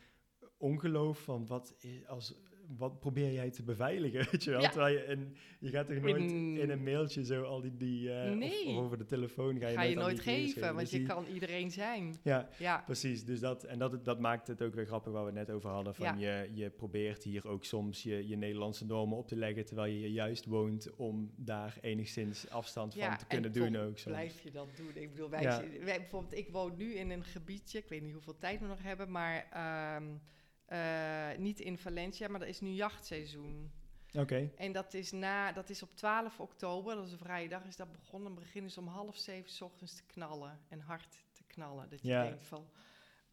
ongeloof van wat, is, als, wat probeer jij te beveiligen, weet je wel? Ja. Je, in, je gaat toch nooit In- een mailtje zo al die, die eh, of- Nee. of, over de telefoon ga je ga je al nooit geven, want Dus je die- kan iedereen zijn. Ja, Ja, precies. Dus dat, en dat, dat maakt het ook weer grappig waar we het net over hadden. Van je, je probeert hier ook soms je, je Nederlandse normen op te leggen, terwijl je hier juist woont om daar enigszins afstand van te kunnen en doen ook. Soms. blijf je dat doen. Ik bedoel, wij, wij, bijvoorbeeld, ik woon nu in een gebiedje, ik weet niet hoeveel tijd we nog hebben, maar ehm, eh, niet in Valencia, maar er is nu jachtseizoen. Oké, En dat is, na, dat is op 12 oktober, dat is een vrije dag, is dat begonnen. Dan beginnen ze om half zeven 's ochtends te knallen en hard te knallen. Dat je Ja. denkt van,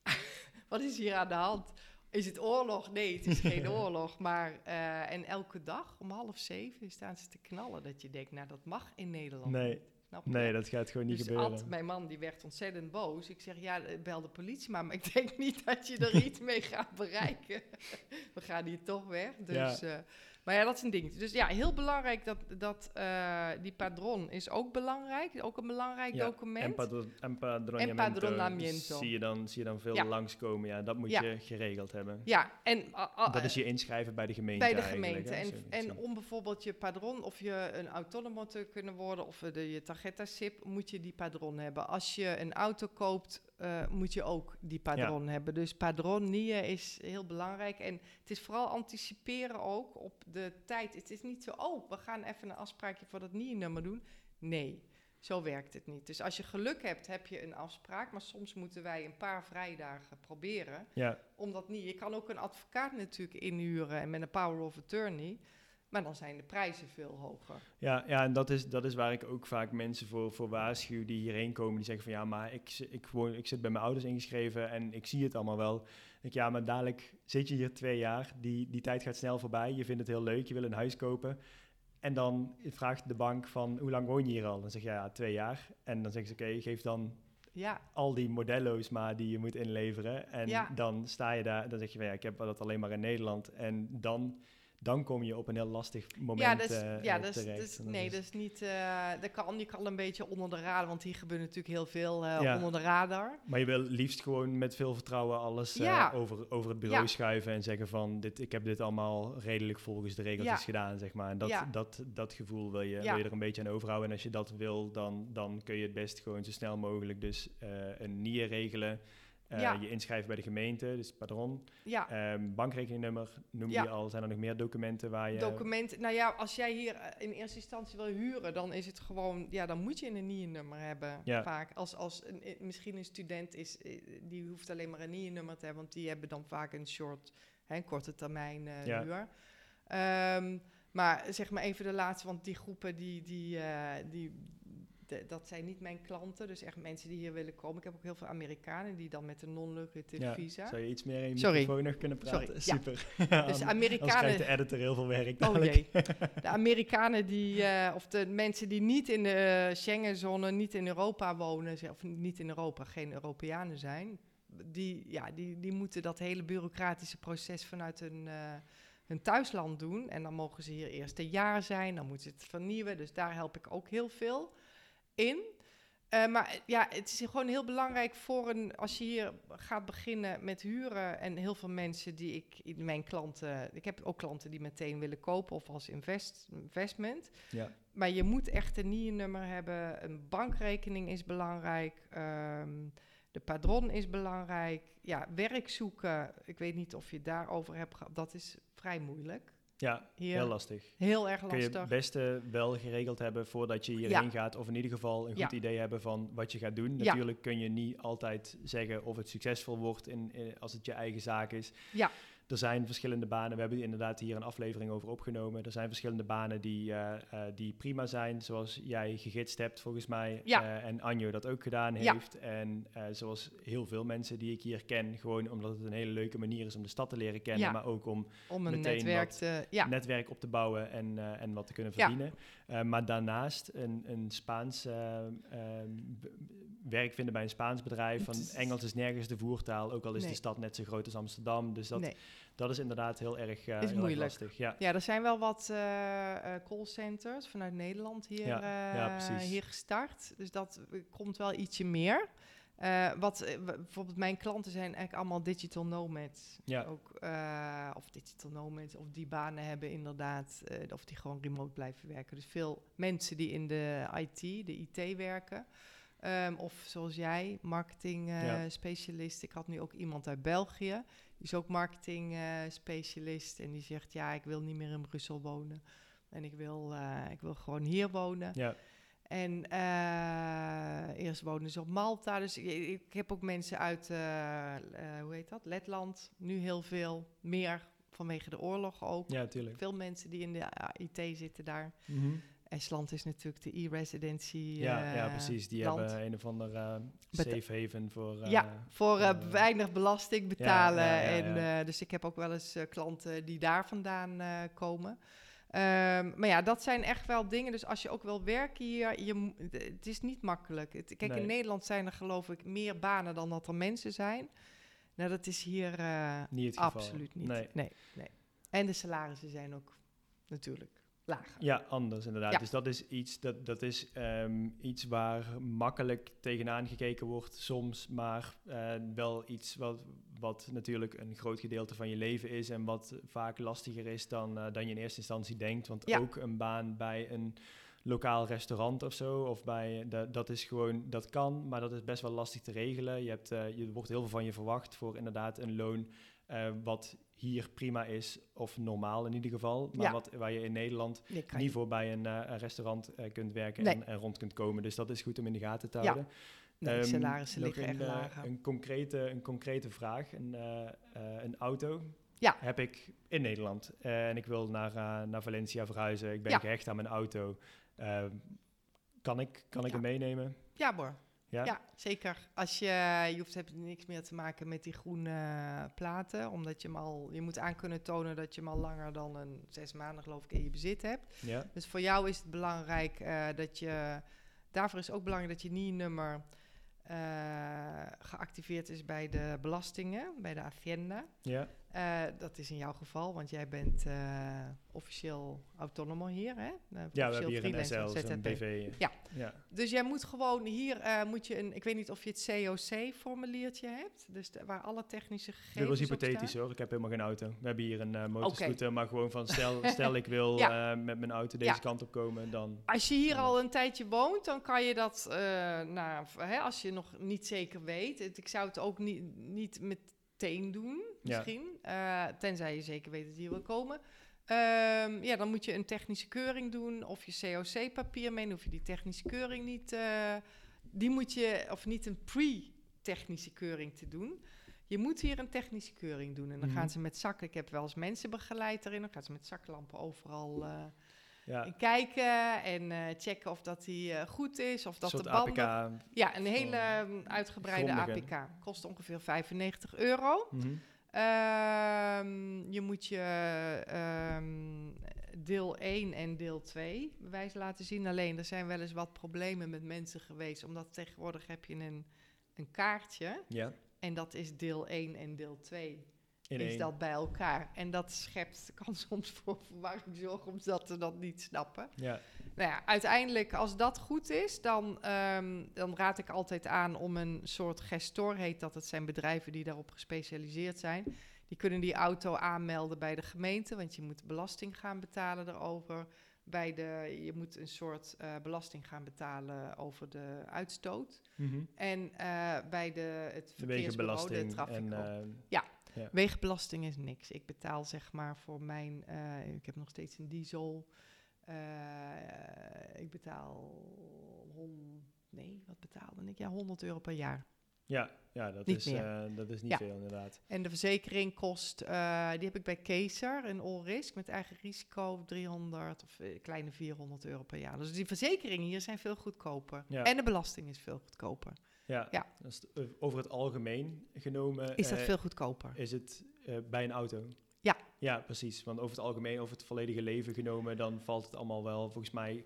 wat is hier aan de hand? Is het oorlog? Nee, het is geen oorlog. Maar, uh, en elke dag om half zeven staan ze te knallen. Dat je denkt, nou, dat mag in Nederland nee. Nee, dat gaat gewoon niet dus gebeuren. Ad, mijn man, die werd ontzettend boos. Ik zeg, ja, bel de politie maar. Maar ik denk niet dat je er iets mee gaat bereiken. We gaan hier toch weg. Dus... Ja. Uh, maar ja, dat is een ding. Dus ja, heel belangrijk dat, dat uh, die padron is ook belangrijk. Ook een belangrijk ja, document. En, padro empadronamiento, empadronamiento. Zie, je dan, zie je dan veel ja. langskomen. Ja, dat moet je geregeld hebben. Ja, en... Uh, dat is je inschrijven bij de gemeente Bij de gemeente. En, en om bijvoorbeeld je padron of je een autonomo te kunnen worden... of de, je tarjeta-SIP, moet je die padron hebben. Als je een auto koopt uh, moet je ook die padron ja. hebben. Dus padron is heel belangrijk. En het is vooral anticiperen ook op de tijd. Het is niet zo, oh, we gaan even een afspraakje voor dat NIE-nummer doen. Nee, zo werkt het niet. Dus als je geluk hebt, heb je een afspraak. Maar soms moeten wij een paar vrijdagen proberen. Ja. Omdat niet. Je kan ook een advocaat natuurlijk inhuren en met een power of attorney. Maar dan zijn de prijzen veel hoger. Ja, ja en dat is, dat is waar ik ook vaak mensen voor, voor waarschuw die hierheen komen. Die zeggen van ja, maar ik, ik, woon, ik zit bij mijn ouders ingeschreven en ik zie het allemaal wel. Ik, ja, maar dadelijk zit je hier twee jaar. Die, die tijd gaat snel voorbij. Je vindt het heel leuk. Je wil een huis kopen. En dan vraagt de bank van hoe lang woon je hier al? Dan zeg je ja, twee jaar. En dan zeggen ze oké, geef dan ja. al die modello's maar die je moet inleveren. En ja. dan sta je daar, dan zeg je van ja, ik heb dat alleen maar in Nederland. En dan dan kom je op een heel lastig moment ja, dat is, uh, ja, terecht. is, nee, dat is niet... Uh, dat kan, je kan een beetje onder de radar, want hier gebeurt natuurlijk heel veel uh, ja. onder de radar. Maar je wil liefst gewoon met veel vertrouwen alles ja. over, over het bureau schuiven en zeggen van... Dit, ik heb dit allemaal redelijk volgens de regeltjes gedaan, zeg maar. En dat, dat, dat gevoel wil je, wil je er een beetje aan overhouden. En als je dat wil, dan, dan kun je het best gewoon zo snel mogelijk dus een NIE regelen... Uh, ja. Je inschrijven bij de gemeente, dus padron. Ja. Um, bankrekeningnummer noem je al. Zijn er nog meer documenten waar je... Documenten, nou ja, als jij hier in eerste instantie wil huren, dan is het gewoon... Ja, dan moet je een NIE-nummer hebben, ja. vaak. Als, als een, misschien een student is, die hoeft alleen maar een NIE-nummer te hebben... want die hebben dan vaak een short, hè, een korte termijn uh, huur. Um, maar zeg maar even de laatste, want die groepen die... die, uh, die de, dat zijn niet mijn klanten, dus echt mensen die hier willen komen. Ik heb ook heel veel Amerikanen die dan met een non-lucrative ja, visa. Zou je iets meer in je Sorry. microfoon kunnen praten? Sorry, Super. Ja. dus Amerikanen. de editor heel veel werk. Oh jee. De Amerikanen die, uh, of de mensen die niet in de Schengenzone, niet in Europa wonen, of niet in Europa, geen Europeanen zijn, die, ja, die, die moeten dat hele bureaucratische proces vanuit hun. Uh, hun thuisland doen. En dan mogen ze hier eerst een jaar zijn, dan moeten ze het vernieuwen. Dus daar help ik ook heel veel in. Uh, maar ja, het is gewoon heel belangrijk voor een, als je hier gaat beginnen met huren en heel veel mensen die ik, mijn klanten, ik heb ook klanten die meteen willen kopen of als invest, investment. Ja. Maar je moet echt een NIE-nummer hebben, een bankrekening is belangrijk, um, de padron is belangrijk. Ja, werk zoeken, ik weet niet of je daarover hebt gehad, dat is vrij moeilijk. Ja, Hier, heel lastig. Heel erg lastig. Kun je het beste wel geregeld hebben voordat je hierheen ja. gaat. Of in ieder geval een goed ja. idee hebben van wat je gaat doen. Natuurlijk kun je niet altijd zeggen of het succesvol wordt in, in, als het je eigen zaak is. Ja. Er zijn verschillende banen. We hebben inderdaad hier een aflevering over opgenomen. Er zijn verschillende banen die, uh, uh, die prima zijn. Zoals jij gegidst hebt volgens mij. Ja. Uh, en Anjo dat ook gedaan heeft. En zoals heel veel mensen die ik hier ken. Gewoon omdat het een hele leuke manier is om de stad te leren kennen. Ja. Maar ook om, om een meteen netwerk, te, netwerk op te bouwen en, en wat te kunnen verdienen. Maar daarnaast een, een Spaans werk vinden bij een Spaans bedrijf. Van Engels is nergens de voertaal, ook al is Nee. de stad net zo groot als Amsterdam. Dus dat, nee. dat is inderdaad heel erg, uh, Is heel erg moeilijk. lastig. Ja. Ja, er zijn wel wat uh, callcenters vanuit Nederland hier, Ja, ja, eh, precies. hier gestart. Dus dat eh, komt wel ietsje meer. Eh, wat eh, bijvoorbeeld mijn klanten zijn eigenlijk allemaal digital nomads. Ja. Ook, eh, of digital nomads, of die banen hebben inderdaad, of die gewoon remote blijven werken. Dus veel mensen die in de IT, de IT werken. Ehm, of zoals jij, marketing Ja. specialist. Ik had nu ook iemand uit België. Die is ook marketing specialist. En die zegt, ja, ik wil niet meer in Brussel wonen. En ik wil, ik wil gewoon hier wonen. Ja. En eh, eerst wonen ze op Malta. Dus ik, ik heb ook mensen uit, eh, eh, hoe heet dat, Letland. Nu heel veel, meer vanwege de oorlog ook. ja, tuurlijk. Veel mensen die in de IT zitten daar. Mhm. Estland is natuurlijk de e-residency. Ja, ja, precies. Die land. hebben een of ander safe haven voor... ja, voor weinig belasting betalen. ja, ja, en, ja. dus ik heb ook wel eens klanten die daar vandaan komen. Ehm, maar ja, dat zijn echt wel dingen. Dus als je ook wil werken hier, je, het is niet makkelijk. Het, kijk, Nee. in Nederland zijn er geloof ik meer banen dan dat er mensen zijn. Nou, dat is hier eh, Niet absoluut niet. Nee. Nee. Nee, En de salarissen zijn ook natuurlijk lager. Ja, anders inderdaad. Ja. Dus dat is iets, dat, dat is, ehm, iets waar makkelijk tegenaan gekeken wordt soms, maar eh, wel iets wat, wat natuurlijk een groot gedeelte van je leven is en wat vaak lastiger is dan, eh, dan je in eerste instantie denkt. Want Ja. ook een baan bij een lokaal restaurant of zo, of bij, dat, dat is gewoon, dat kan, maar dat is best wel lastig te regelen. Je, hebt, eh, je wordt heel veel van je verwacht voor inderdaad een loon wat hier prima is, of normaal in ieder geval, maar Ja. wat, waar je in Nederland niet voor bij een, eh, een restaurant eh, kunt werken Nee. en, en rond kunt komen. Dus dat is goed om in de gaten te Ja, houden. nee, Ehm, salarissen liggen echt een, eh, lager. Een concrete, een concrete vraag. Een, eh, eh, een auto Ja. heb ik in Nederland. Eh, en ik wil naar, eh, naar Valencia verhuizen. Ik ben Ja. gehecht aan mijn auto. Eh, kan ik, kan ik Ja. hem meenemen? Ja, hoor. Ja? Ja, zeker. Als je, je hoeft hebt niks meer te maken met die groene eh, platen, omdat je hem al, je moet aan kunnen tonen dat je hem al langer dan een zes maanden geloof ik in je bezit hebt. Ja? Dus voor jou is het belangrijk eh, dat je, daarvoor is ook belangrijk dat je NIE-nummer eh, geactiveerd is bij de belastingen, bij de Hacienda. Ja? Eh, dat is in jouw geval, want jij bent eh, officieel autonomo hier, hè? Eh, ja, we hebben hier een SL, een ZZP. BV. Ja. ja. Dus jij moet gewoon hier, moet je een, ik weet niet of je het COC-formuliertje hebt, dus de- waar alle technische gegevens Dit was hypothetisch hoor. Ik heb helemaal geen auto. We hebben hier een motorscooter, maar gewoon van stel, stel ik wil Ja. met mijn auto deze Ja. kant op komen, dan... Als je hier al een tijdje woont, dan kan je dat, nou, hè, als je nog niet zeker weet, het, ik zou het ook niet, niet meteen doen, misschien, eh, tenzij je zeker weet dat je hier wil komen. Ehm, ja, dan moet je een technische keuring doen of je COC-papier mee. Dan hoef je die technische keuring niet, eh, die moet je, of niet een pre-technische keuring te doen. Je moet hier een technische keuring doen. En dan Mhm. gaan ze met zakken, ik heb wel eens mensen begeleid erin, dan gaan ze met zaklampen overal eh, Ja, en kijken en eh, checken of dat die eh, goed is, of dat de banden... APK. Ja, een hele ehm, uitgebreide. APK. Kost ongeveer 95 euro. Ehm, je moet je ehm, deel 1 en deel 2 bewijs laten zien. Alleen, er zijn wel eens wat problemen met mensen geweest, omdat tegenwoordig heb je een, een kaartje. Ja, En dat is deel 1 en deel 2 in is één. dat bij elkaar. En dat schept, kan soms voor verwarring zorgen, omdat ze dat niet snappen. Ja, Nou ja, uiteindelijk, als dat goed is, dan, ehm, dan raad ik altijd aan om een soort gestor, heet dat. Het zijn bedrijven die daarop gespecialiseerd zijn. Die kunnen die auto aanmelden bij de gemeente, want je moet belasting gaan betalen erover. Bij de, je moet een soort eh, belasting gaan betalen over de uitstoot. Mhm. En eh, bij de, het verkeersbureau, de wegenbelasting traffic en eh, Wegenbelasting is niks. Ik betaal zeg maar voor mijn. eh, ik heb nog steeds een diesel. Eh, ik betaal. hon- nee, wat betaalde ik? Ja, 100 euro per jaar. ja, ja, dat, Niet is, eh, dat is niet Ja. veel inderdaad. En de verzekering kost. die heb ik bij Kezer, een all risk met eigen risico, 300 of kleine 400 euro per jaar. Dus die verzekeringen hier zijn veel goedkoper. Ja. En de belasting is veel goedkoper. Ja, Ja. Dus over het algemeen genomen Is dat eh, veel goedkoper? is het eh, bij een auto. Ja. Ja, precies. Want over het algemeen, over het volledige leven genomen, dan valt het allemaal wel. Volgens mij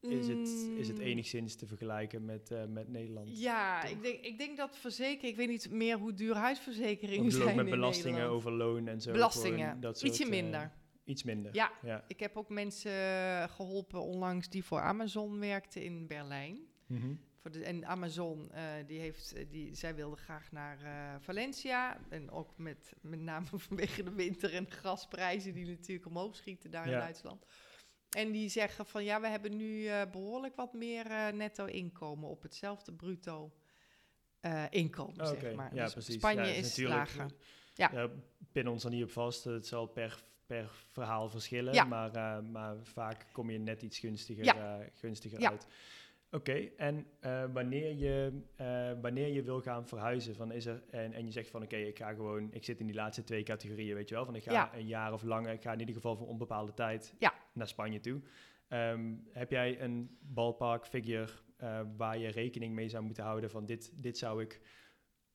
is het, is het Mm. enigszins te vergelijken met, met Nederland. Ja, toch? ik denk, ik denk dat verzekering, ik weet niet meer hoe duur huisverzekeringen zijn ook met in belastingen Nederland. over loon en zo. Belastingen, dat soort, ietsje minder. iets minder. Ja. ja. Ik heb ook mensen eh, geholpen onlangs die voor Amazon werkten in Berlijn. Mhm. Voor de, en Amazon, eh, die heeft, eh, die, zij wilde graag naar eh, Valencia. En ook met, met name vanwege de winter en de gasprijzen die natuurlijk omhoog schieten daar in. Duitsland. En die zeggen van ja, we hebben nu eh, behoorlijk wat meer netto inkomen op hetzelfde bruto inkomen, zeg maar. ja, Dus precies. Spanje Ja, is lager. Ja. Ja, pin ons er niet op vast. Het zal per, per verhaal verschillen. Maar, maar vaak kom je net iets gunstiger, gunstiger Ja. Oké, en eh, wanneer, je, eh, wanneer je wil gaan verhuizen van is er, en, en je zegt van oké, ik ga gewoon, ik zit in die laatste twee categorieën, weet je wel, van ik ga Ja. een jaar of langer, ik ga in ieder geval voor onbepaalde tijd Ja. naar Spanje toe. Ehm, heb jij een ballpark figure uh, waar je rekening mee zou moeten houden van dit, dit zou ik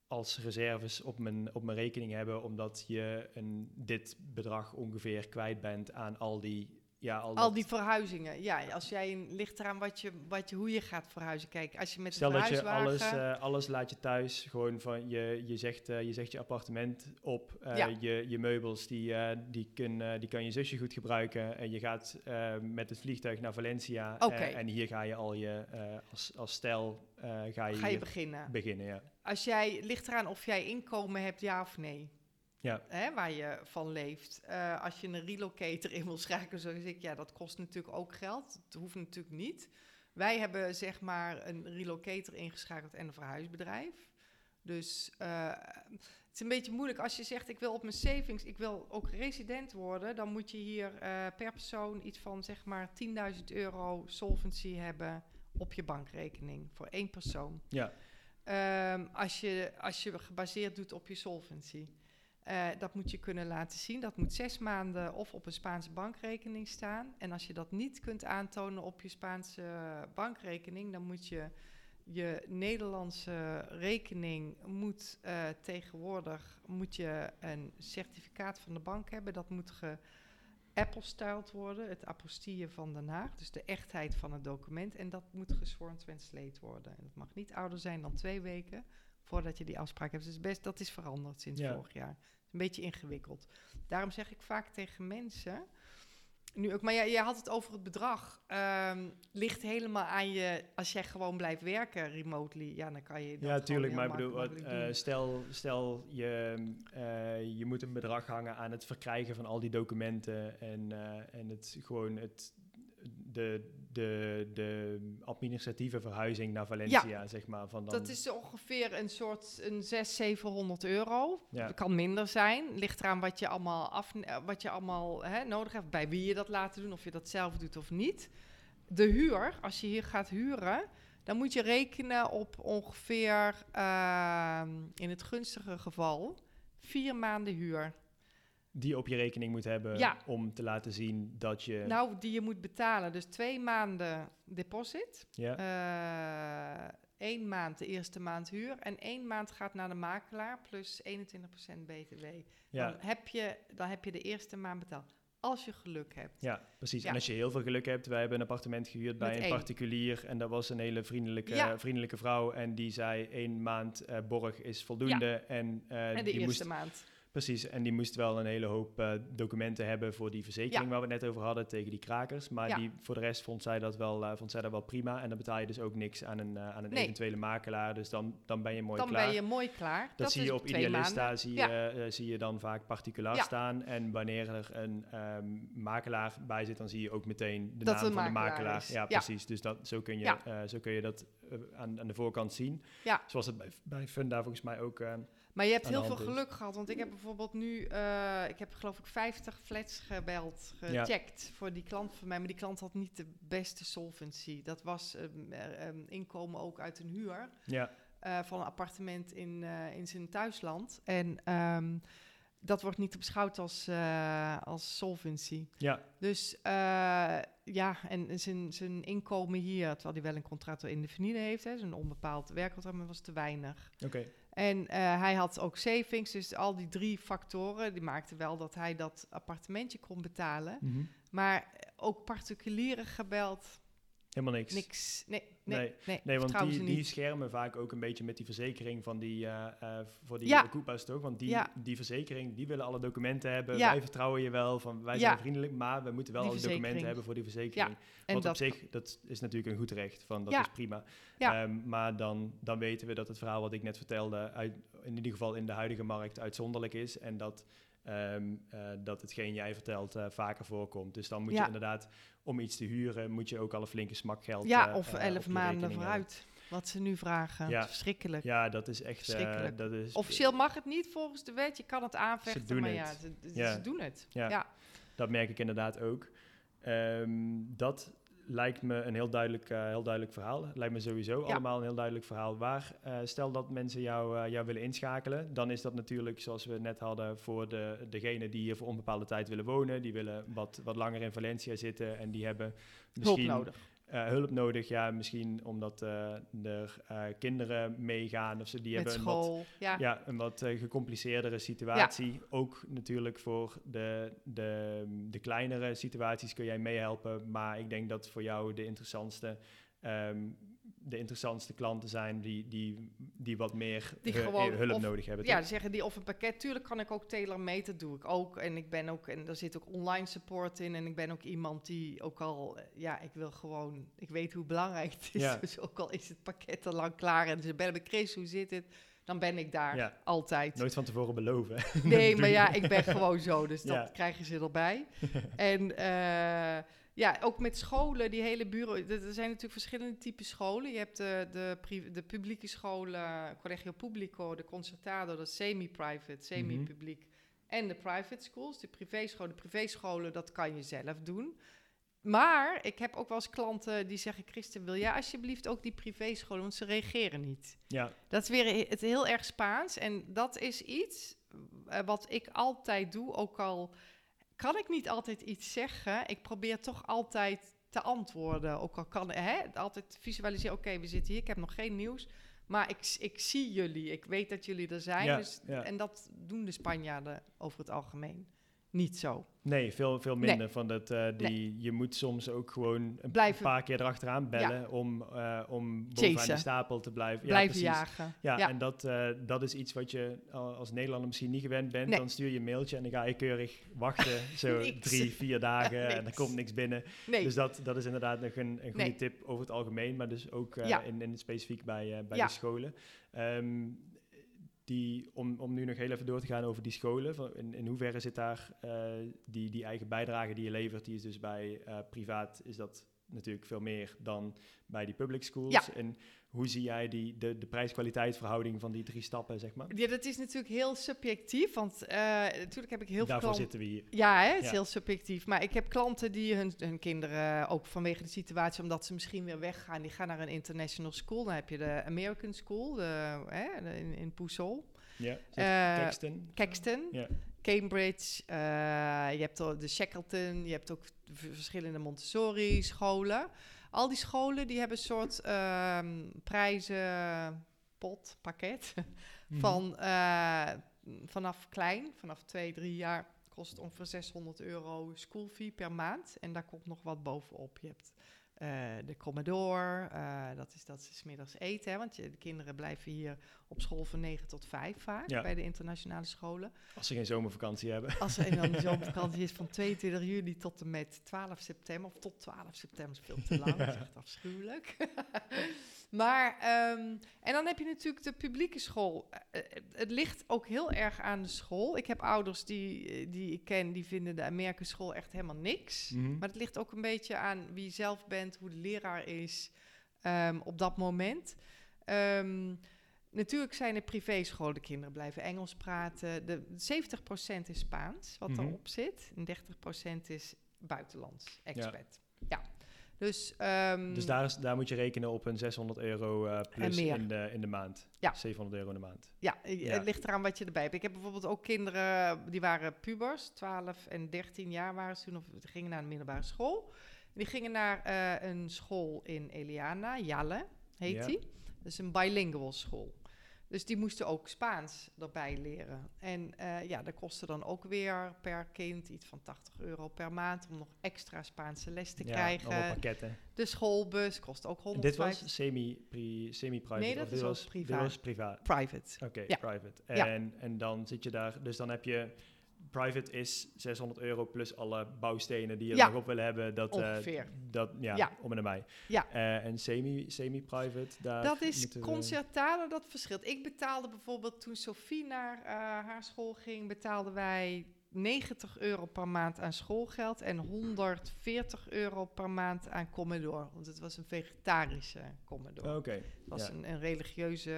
als reserves op mijn, op mijn rekening hebben, omdat je een, dit bedrag ongeveer kwijt bent aan al die ja, al, al die verhuizingen. Ja, als jij een, ligt eraan wat je, wat je, hoe je gaat verhuizen. Kijk, als je met Stel dat je alles, uh, alles laat je thuis. Gewoon van je, je, zegt, uh, je zegt je appartement op. Uh, ja. je, je meubels, die, die, kun, die kan je zusje goed gebruiken. En je gaat met het vliegtuig naar Valencia. Okay. en hier ga je al je, als, als stel, ga je, ga je beginnen. beginnen ja. Als jij, ligt eraan of jij inkomen hebt, ja of nee. Ja. Hè, waar je van leeft. Uh, als je een relocator in wil schakelen, zoals ik, ja, dat kost natuurlijk ook geld. Het hoeft natuurlijk niet. Wij hebben zeg maar een relocator ingeschakeld en een verhuisbedrijf. Dus uh, het is een beetje moeilijk. Als je zegt, ik wil op mijn savings, ik wil ook resident worden, dan moet je hier uh, per persoon iets van zeg maar 10.000 euro solvency hebben op je bankrekening voor één persoon. Ja. Um, als, je, als je gebaseerd doet op je solvency. Uh, dat moet je kunnen laten zien. Dat moet zes maanden of op een Spaanse bankrekening staan. En als je dat niet kunt aantonen op je Spaanse bankrekening, dan moet je je Nederlandse rekening moet uh, tegenwoordig moet je een certificaat van de bank hebben. Dat moet geapostyled worden, het apostille van Den Haag. Dus de echtheid van het document. En dat moet gesworn translate worden. En dat mag niet ouder zijn dan twee weken voordat je die afspraak hebt. Dus best, dat is veranderd sinds vorig jaar een beetje ingewikkeld. Daarom zeg ik vaak tegen mensen. Nu ook, maar jij, jij had het over het bedrag. Um, ligt helemaal aan je. Als jij gewoon blijft werken remotely, ja, dan kan je. ja, tuurlijk. Maar ik bedoel, uh, stel, stel je, uh, je moet een bedrag hangen aan het verkrijgen van al die documenten en, uh, en het gewoon het de, de, de administratieve verhuizing naar Valencia, zeg maar. Van dan... Dat is ongeveer een soort een 600, 700 euro. Ja. Dat kan minder zijn. Ligt eraan wat je allemaal, af, wat je allemaal hè, nodig hebt, bij wie je dat laten doen, of je dat zelf doet of niet. De huur, als je hier gaat huren, dan moet je rekenen op ongeveer, uh, in het gunstige geval, vier maanden huur die op je rekening moet hebben ja. om te laten zien dat je... Nou, die je moet betalen. Dus twee maanden deposit. Ja. Eén uh, maand de eerste maand huur. En één maand gaat naar de makelaar plus 21% btw. Ja. Dan, heb je, dan heb je de eerste maand betaald. Als je geluk hebt. Ja, precies. Ja. En als je heel veel geluk hebt, wij hebben een appartement gehuurd bij een particulier. En dat was een hele vriendelijke, ja. vriendelijke vrouw. En die zei: één maand uh, borg is voldoende. En, uh, en de die eerste moest, maand. Precies, en die moest wel een hele hoop uh, documenten hebben voor die verzekering ja. waar we het net over hadden tegen die krakers. Maar ja. die, voor de rest vond zij, dat wel, uh, vond zij dat wel prima. En dan betaal je dus ook niks aan een, uh, aan een nee. eventuele makelaar. Dus dan, dan ben je mooi dan klaar. Dan ben je mooi klaar. Dat, dat zie je op Idealista, zie, ja. je, zie je dan vaak particular staan. En wanneer er een um, makelaar bij zit, dan zie je ook meteen de dat naam van de makelaar. Ja, precies. Dus dat, zo, kun je, zo kun je dat aan, aan de voorkant zien. Zoals het bij, bij Funda volgens mij ook... Maar je hebt heel veel geluk gehad, want ik heb bijvoorbeeld nu, uh, ik heb geloof ik 50 flats gebeld, gecheckt ja. voor die klant van mij. Maar die klant had niet de beste solvency. Dat was um, um, inkomen ook uit een huur ja. uh, van een appartement in, uh, in zijn thuisland. En um, dat wordt niet beschouwd als, als solvency. Ja. Dus ja, en zijn, zijn inkomen hier, terwijl hij wel een contract in de vernieuwing heeft, hè, zijn onbepaald werkcontract, maar was te weinig. Oké. Okay. En uh, hij had ook savings, dus al die drie factoren, die maakten wel dat hij dat appartementje kon betalen. Mm -hmm. Maar ook particulieren gebeld. Helemaal niks. Niks. Nee, nee, nee. nee, nee want die, die schermen vaak ook een beetje met die verzekering van die, uh, uh, voor die ja. Toch? Want die, ja. die verzekering, die willen alle documenten hebben. Ja. Wij vertrouwen je wel, van wij zijn vriendelijk, maar we moeten wel die alle documenten hebben voor die verzekering. En Wat dat op zich, dat is natuurlijk een goed recht, van dat is prima. Um, maar dan, dan weten we dat het verhaal wat ik net vertelde, uit, in ieder geval in de huidige markt uitzonderlijk is. En dat Um, uh, dat hetgeen jij vertelt uh, vaker voorkomt. Dus dan moet ja. je inderdaad, om iets te huren, moet je ook al een flinke smakgeld Ja, uh, of elf maanden vooruit. Wat ze nu vragen. Ja. Verschrikkelijk. Ja, dat is echt... dat is, Officieel mag het niet volgens de wet. Je kan het aanvechten, ze maar ja ze, ze, ja, ze, doen het. Ja. ja, dat merk ik inderdaad ook. Um, dat lijkt me een heel duidelijk, uh, heel duidelijk verhaal. Lijkt me sowieso allemaal een heel duidelijk verhaal. Waar, uh, stel dat mensen jou, uh, jou willen inschakelen, dan is dat natuurlijk, zoals we net hadden, voor de, degene die hier voor onbepaalde tijd willen wonen. Die willen wat, wat langer in Valencia zitten en die hebben misschien... Hulp nodig. Hulp nodig, ja, misschien omdat er kinderen meegaan of ze die Met hebben school, een wat, ja. ja. een wat gecompliceerdere situatie. Ook natuurlijk voor de, de, de kleinere situaties kun jij meehelpen, maar ik denk dat voor jou de interessantste um, de interessantste klanten zijn die, die, die wat meer Die hu- gewoon hulp of- nodig hebben. Ja, toch? die zeggen die of een pakket. Tuurlijk kan ik ook tailor-made, dat doe ik ook. En ik ben ook, en er zit ook online support in. En ik ben ook iemand die ook al, eh, ja, ik wil gewoon, ik weet hoe belangrijk het is. Ja. Dus ook al is het pakket al lang klaar en ze bellen me, Chris, hoe zit het? Dan ben ik daar Ja. altijd. Nooit van tevoren beloven. Nee, maar ja, ik ben gewoon zo, dus dat Ja. krijgen ze erbij. en eh, ja, ook met scholen, die hele bureau. Er zijn natuurlijk verschillende typen scholen. Je hebt de, de, pri- de publieke scholen, Collegio Pubblico, de Concertado, de semi-private, semi-publiek. En de private schools, de privéscholen. De privéscholen, dat kan je zelf doen. Maar ik heb ook wel eens klanten die zeggen: Christen, wil jij alsjeblieft ook die privéscholen? Want ze reageren niet. Ja, Dat is weer he- het heel erg Spaans. En dat is iets eh, wat ik altijd doe. Ook al kan ik niet altijd iets zeggen, ik probeer toch altijd te antwoorden. Ook al kan hè, altijd visualiseren: oké, we zitten hier, ik heb nog geen nieuws. Maar ik, ik zie jullie, ik weet dat jullie er zijn. Ja, dus, ja. En dat doen de Spanjaarden over het algemeen niet zo. nee, veel, veel minder van dat. eh, die, Je moet soms ook gewoon een Blijven- paar keer erachteraan bellen om, eh, om bovenaan Chasen. stapel te blijven. Ja, Blijven precies. jagen. Ja, Ja. en dat, eh, dat is iets wat je al- als Nederlander misschien niet gewend bent. Nee. Dan stuur je een mailtje en dan ga je keurig wachten. Zo drie, vier dagen en er komt niks binnen. Nee, Dus dat, dat is inderdaad nog een, een goede tip over het algemeen, maar dus ook Ja. in, in het specifiek bij, bij Ja. de scholen. Ehm, die, om, om nu nog heel even door te gaan over die scholen, van in, hoeverre zit daar eh, die, die eigen bijdrage die je levert, die is dus bij eh, privaat, is dat natuurlijk veel meer dan bij die public schools. Ja. En hoe zie jij die, de, de prijs-kwaliteit verhouding van die drie stappen, zeg maar? ja, dat is natuurlijk heel subjectief. Want eh, natuurlijk heb ik heel veel Daarvoor klanten. zitten we hier. Ja, hè, het is heel subjectief. Maar ik heb klanten die hun, hun kinderen, ook vanwege de situatie, omdat ze misschien weer weggaan, die gaan naar een international school. Dan heb je de American School de, hè, in, in Poesol, Ja, Zit Eh, Ja. Cambridge. eh, je hebt de Shackleton, je hebt ook verschillende Montessori-scholen. Al die scholen die hebben een soort ehm prijzen, pot, pakket. Mhm. Van eh, vanaf klein, vanaf twee, drie jaar, kost ongeveer 600 euro school fee per maand. En daar komt nog wat bovenop. Je hebt eh, de Commodore, eh, dat is dat ze 's middags eten. Hè, want je, de kinderen blijven hier op school van 9 tot 5 vaak, Ja. bij de internationale scholen. Als ze geen zomervakantie hebben. Als er en dan de zomervakantie is van 22 juli tot en met 12 september, of tot 12 september is veel te lang, dat is echt afschuwelijk. maar, ehm, en dan heb je natuurlijk de publieke school. Eh, eh, het ligt ook heel erg aan de school. Ik heb ouders die, eh, die ik ken, die vinden de Amerikaanse school echt helemaal niks. Mhm. Maar het ligt ook een beetje aan wie je zelf bent, hoe de leraar is ehm, op dat moment. Ehm, natuurlijk zijn er privéscholen, de kinderen blijven Engels praten. De 70% is Spaans, wat Mhm. erop zit. En 30% is buitenlands, expat. Ja. Dus, ehm, Dus daar, is, daar moet je rekenen op een 600 euro eh, plus in de, in de maand. Ja. 700 euro in de maand. ja, Ja. het ligt eraan wat je erbij hebt. Ik heb bijvoorbeeld ook kinderen, die waren pubers, 12 en 13 jaar waren ze toen, of die gingen naar een middelbare school. Die gingen naar eh, een school in Eliana, Jalle heet Ja. die. Dat is een bilingual school. Dus die moesten ook Spaans erbij leren. En eh, ja, dat kostte dan ook weer per kind iets van 80 euro per maand om nog extra Spaanse les te ja, krijgen. pakketten. De schoolbus kost ook En 150 dit was semi-pri- semi-private? Nee, dat is was, privaat. Dit was privaat. private. Oké, Ja. private. Ja. En, en dan zit je daar, dus dan heb je, private is 600 euro plus alle bouwstenen die je Ja. nog op hebben. Dat, eh, Ongeveer. dat, ja, Ja. om en nabij. Ja. Eh, en semi, semi-private, daar Dat is concertado, dat verschilt. Ik betaalde bijvoorbeeld toen Sophie naar eh, haar school ging, betaalden wij 90 euro per maand aan schoolgeld en 140 euro per maand aan Commodore. Want het was een vegetarische Commodore. Oké, Het was ja. een, een religieuze,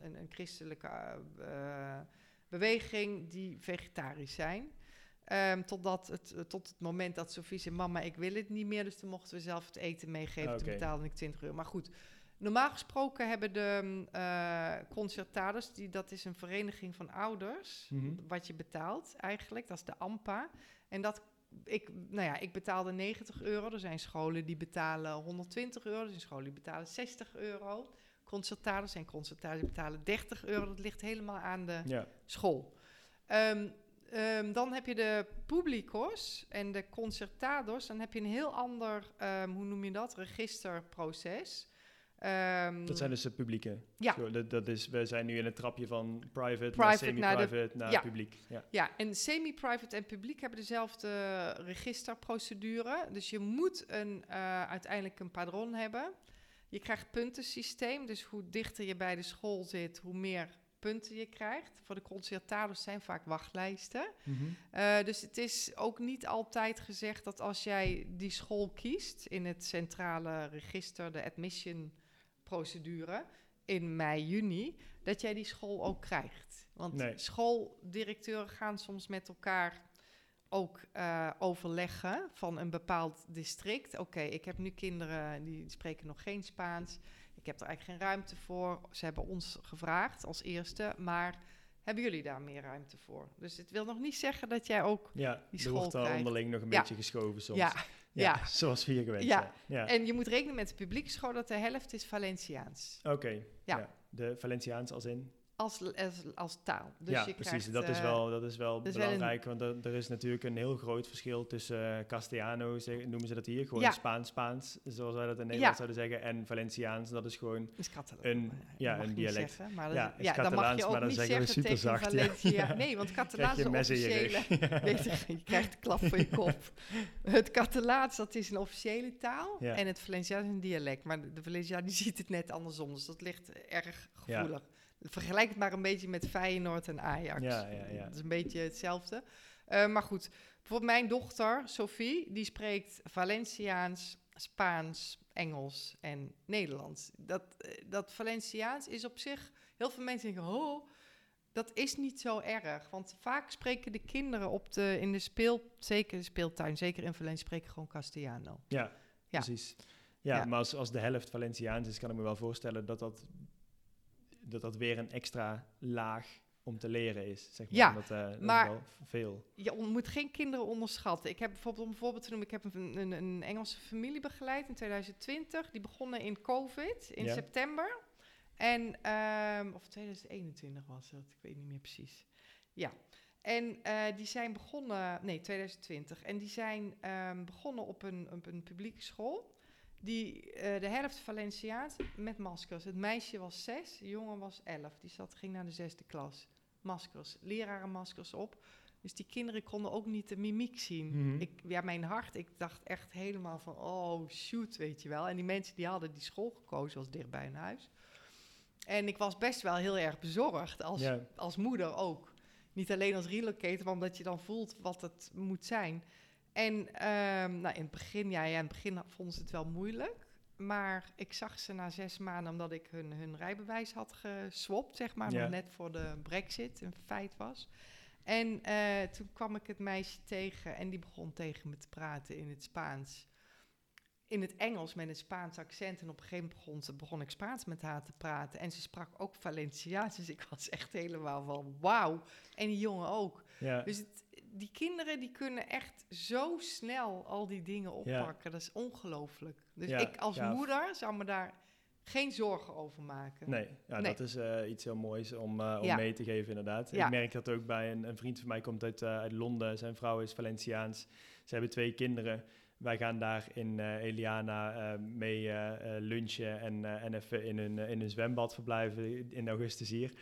een, een christelijke beweging die vegetarisch zijn. Ehm, totdat het, eh, tot het moment dat Sofie zei, mama, ik wil het niet meer. Dus toen mochten we zelf het eten meegeven. Toen betaalde ik 20 euro. Maar goed, normaal gesproken hebben de mm, eh concertaders, die, dat is een vereniging van ouders, Mhm. wat je betaalt eigenlijk. Dat is de AMPA. En dat, ik, nou ja, ik betaalde 90 euro. Er zijn scholen die betalen 120 euro. Er zijn scholen die betalen 60 euro. Concertaders en concertaders die betalen 30 euro. Dat ligt helemaal aan de Ja, school. Ehm, ehm, dan heb je de publicos en de concertados. Dan heb je een heel ander, ehm, hoe noem je dat, registerproces. Dat zijn dus de publieke. Ja. Zo, dat, dat is, we zijn nu in het trapje van private, Private naar naar de- semi-private, naar, ja. publiek. Ja. Ja, en semi-private en publiek hebben dezelfde registerprocedure. Dus je moet een, eh, uiteindelijk een padron hebben. Je krijgt puntensysteem, dus hoe dichter je bij de school zit, hoe meer punten je krijgt. Voor de concertados zijn vaak wachtlijsten. Mhm. Eh, dus het is ook niet altijd gezegd dat als jij die school kiest in het centrale register, de admission procedure in mei, juni, dat jij die school ook krijgt. Want Nee. schooldirecteuren gaan soms met elkaar ook eh, overleggen van een bepaald district. Oké, ik heb nu kinderen die spreken nog geen Spaans. Ik heb er eigenlijk geen ruimte voor. Ze hebben ons gevraagd als eerste, maar hebben jullie daar meer ruimte voor? Dus het wil nog niet zeggen dat jij ook Ja, Die school wordt onderling nog een Ja. beetje geschoven soms. Ja, ja. Zoals we hier gewend Ja. Ja. En je moet rekenen met de publieke school dat de helft is Valenciaans. Oké, Ja. ja. De Valenciaans als in? Als, als, als taal. Dus ja, je precies. krijgt, dat, is eh, wel, dat is wel een- belangrijk, want er, er is natuurlijk een heel groot verschil tussen uh, Castellano, zeg- noemen ze dat hier, gewoon Ja. Spaans-Spaans, zoals wij dat in Nederland Ja. zouden zeggen, en Valenciaans, dat is gewoon... is een- Dat ja, een dialect. Zeggen, maar dat, Ja, is ja, dan mag je ook maar dan niet zeggen we. Valencia. Nee, want Catalaans is een officiële... je, je krijgt een klap voor je kop. Het Catalaans, dat is een officiële taal. En het Valenciaans is een dialect. Maar de, Valenciaan die ziet het net andersom. Dus dat ligt erg gevoelig. Vergelijk het maar een beetje met Feyenoord en Ajax. Ja, ja, ja. Dat is een beetje hetzelfde. Eh, maar goed, bijvoorbeeld mijn dochter, Sophie, die spreekt Valenciaans, Spaans, Engels en Nederlands. Dat, eh, dat Valenciaans is op zich, heel veel mensen denken, oh, dat is niet zo erg. Want vaak spreken de kinderen op de, in de speel, zeker de speeltuin, zeker in Valencia, spreken gewoon Castellano. Ja, Ja. precies. Ja, Ja. maar als, als de helft Valenciaans is, kan ik me wel voorstellen dat dat, dat, dat weer een extra laag om te leren is. Zeg maar. Ja, dat, eh, dat maar- wel veel. Je moet geen kinderen onderschatten. Ik heb bijvoorbeeld, om een voorbeeld te noemen, ik heb een, een, een Engelse familie begeleid in 2020. Die begonnen in COVID, in Ja. september. En, ehm, of 2021 was het, ik weet niet meer precies. Ja, en eh, die zijn begonnen, nee, 2020. En die zijn ehm, begonnen op een, op een publieke school. Die, eh, de helft Valenciaans met maskers. Het meisje was zes, de jongen was elf. Die zat, ging naar de zesde klas. Maskers, lerarenmaskers op. Dus die kinderen konden ook niet de mimiek zien. Mhm. ik, ja, mijn hart, ik dacht echt helemaal van, oh shoot, weet je wel. En die mensen die hadden die school gekozen, was dicht bij hun huis. En ik was best wel heel erg bezorgd, als, als moeder ook. Niet alleen als relocator, maar omdat je dan voelt wat het moet zijn. En ehm, nou, in het begin, ja, ja, in het begin vonden ze het wel moeilijk. Maar ik zag ze na zes maanden, omdat ik hun, hun rijbewijs had geswapt, zeg maar, Ja. net voor de brexit een feit was. En eh, toen kwam ik het meisje tegen en die begon tegen me te praten in het Spaans. In het Engels met een Spaans accent. En op een gegeven moment begon ik Spaans met haar te praten. En ze sprak ook Valenciaans. Dus ik was echt helemaal van wauw. En die jongen ook. Ja. Dus het, die kinderen die kunnen echt zo snel al die dingen oppakken. Dat is ongelooflijk. Dus Ja, ik als moeder zou me daar geen zorgen over maken. Nee, ja, Nee. dat is eh, iets heel moois om, eh, om mee te geven inderdaad. Ik merk dat ook bij een, een vriend van mij komt uit, eh, uit Londen. Zijn vrouw is Valenciaans. Ze hebben twee kinderen. Wij gaan daar in Eliana mee lunchen en, en even in een, in een zwembad verblijven in augustus hier.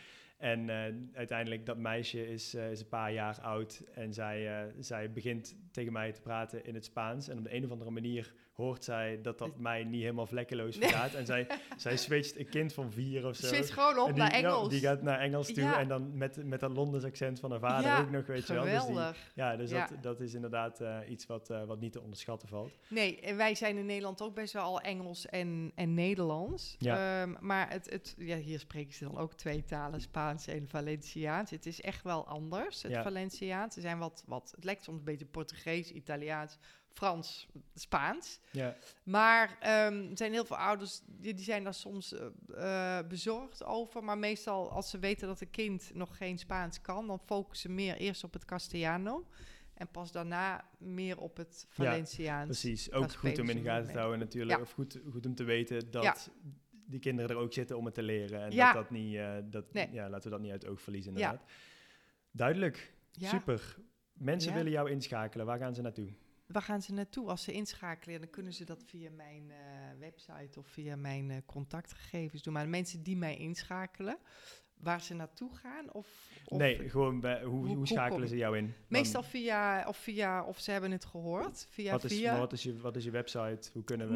En eh, uiteindelijk, dat meisje is, eh, is een paar jaar oud en zij, eh, zij begint tegen mij te praten in het Spaans. En op de een of andere manier hoort zij dat dat mij niet helemaal vlekkeloos gaat. En zij, zij switcht een kind van vier of zo. Switcht gewoon op die, naar Engels. Ja, die gaat naar Engels toe Ja. en dan met, met dat Londens accent van haar vader Ja, ook nog, weet je wel. Dus die, ja, dus. Dat, dat is inderdaad iets wat, wat niet te onderschatten valt. Nee, en wij zijn in Nederland ook best wel al Engels en, en Nederlands. Ja. Ehm, maar het, het, ja, hier spreken ze dan ook twee talen, Spaans en Valenciaans. Het is echt wel anders, het Ja. Valenciaans. Ze zijn wat, wat, het lijkt soms een beetje Portugees, Italiaans, Frans, Spaans. Ja, Maar ehm, er zijn heel veel ouders die, die zijn daar soms eh, eh, bezorgd over. Maar meestal als ze weten dat een kind nog geen Spaans kan, dan focussen ze meer eerst op het Castellano. En pas daarna meer op het Ja, Valenciaans. precies. Ook goed om in de gaten te houden natuurlijk. Ja. Of goed, goed om te weten dat Ja. Die kinderen er ook zitten om het te leren. En Ja. dat dat niet, eh, dat, Nee. ja, laten we dat niet uit het oog verliezen Ja. inderdaad. Duidelijk. Ja. Super. Mensen willen jou inschakelen. Waar gaan ze naartoe? Waar gaan ze naartoe? Als ze inschakelen, dan kunnen ze dat via mijn eh, website of via mijn eh, contactgegevens doen. Maar de mensen die mij inschakelen, waar ze naartoe gaan? Of, of nee, gewoon bij, hoe, hoe- hoe, hoe schakelen ze jou in? Meestal via of, via, of ze hebben het gehoord. Via, wat, is, via wat, is je, wat is je website? Hoe kunnen we...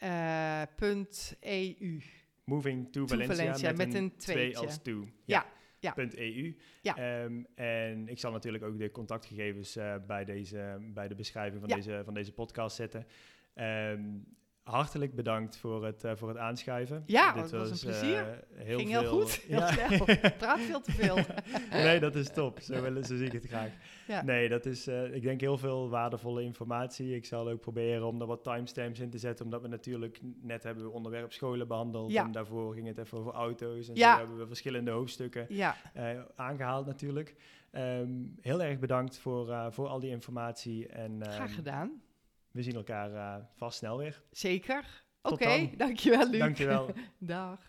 movingtovalencia.eu. Moving to To Valencia, Valencia, met een twee als toe. Ja, ja. Punt .eu. Ja. Ehm, en ik zal natuurlijk ook de contactgegevens eh, bij, deze, bij de beschrijving van, Ja. deze, van deze podcast zetten. Ehm, hartelijk bedankt voor het, eh, voor het aanschuiven. Ja, het was een plezier. heel Ging veel, heel goed, heel Ja. snel. Praat veel te veel. nee, dat is top. Zo, willen, zo zie ik het graag. Ja. Nee, dat is, eh, ik denk, heel veel waardevolle informatie. Ik zal ook proberen om er wat timestamps in te zetten, omdat we natuurlijk net hebben we onderwerp scholen behandeld. Ja. En daarvoor ging het even over auto's. En zo hebben we verschillende hoofdstukken eh, aangehaald natuurlijk. Ehm, heel erg bedankt voor, voor al die informatie. En ehm, graag gedaan. We zien elkaar eh, vast snel weer. Zeker. Oké, dan. dankjewel Luc. Dankjewel. Dag.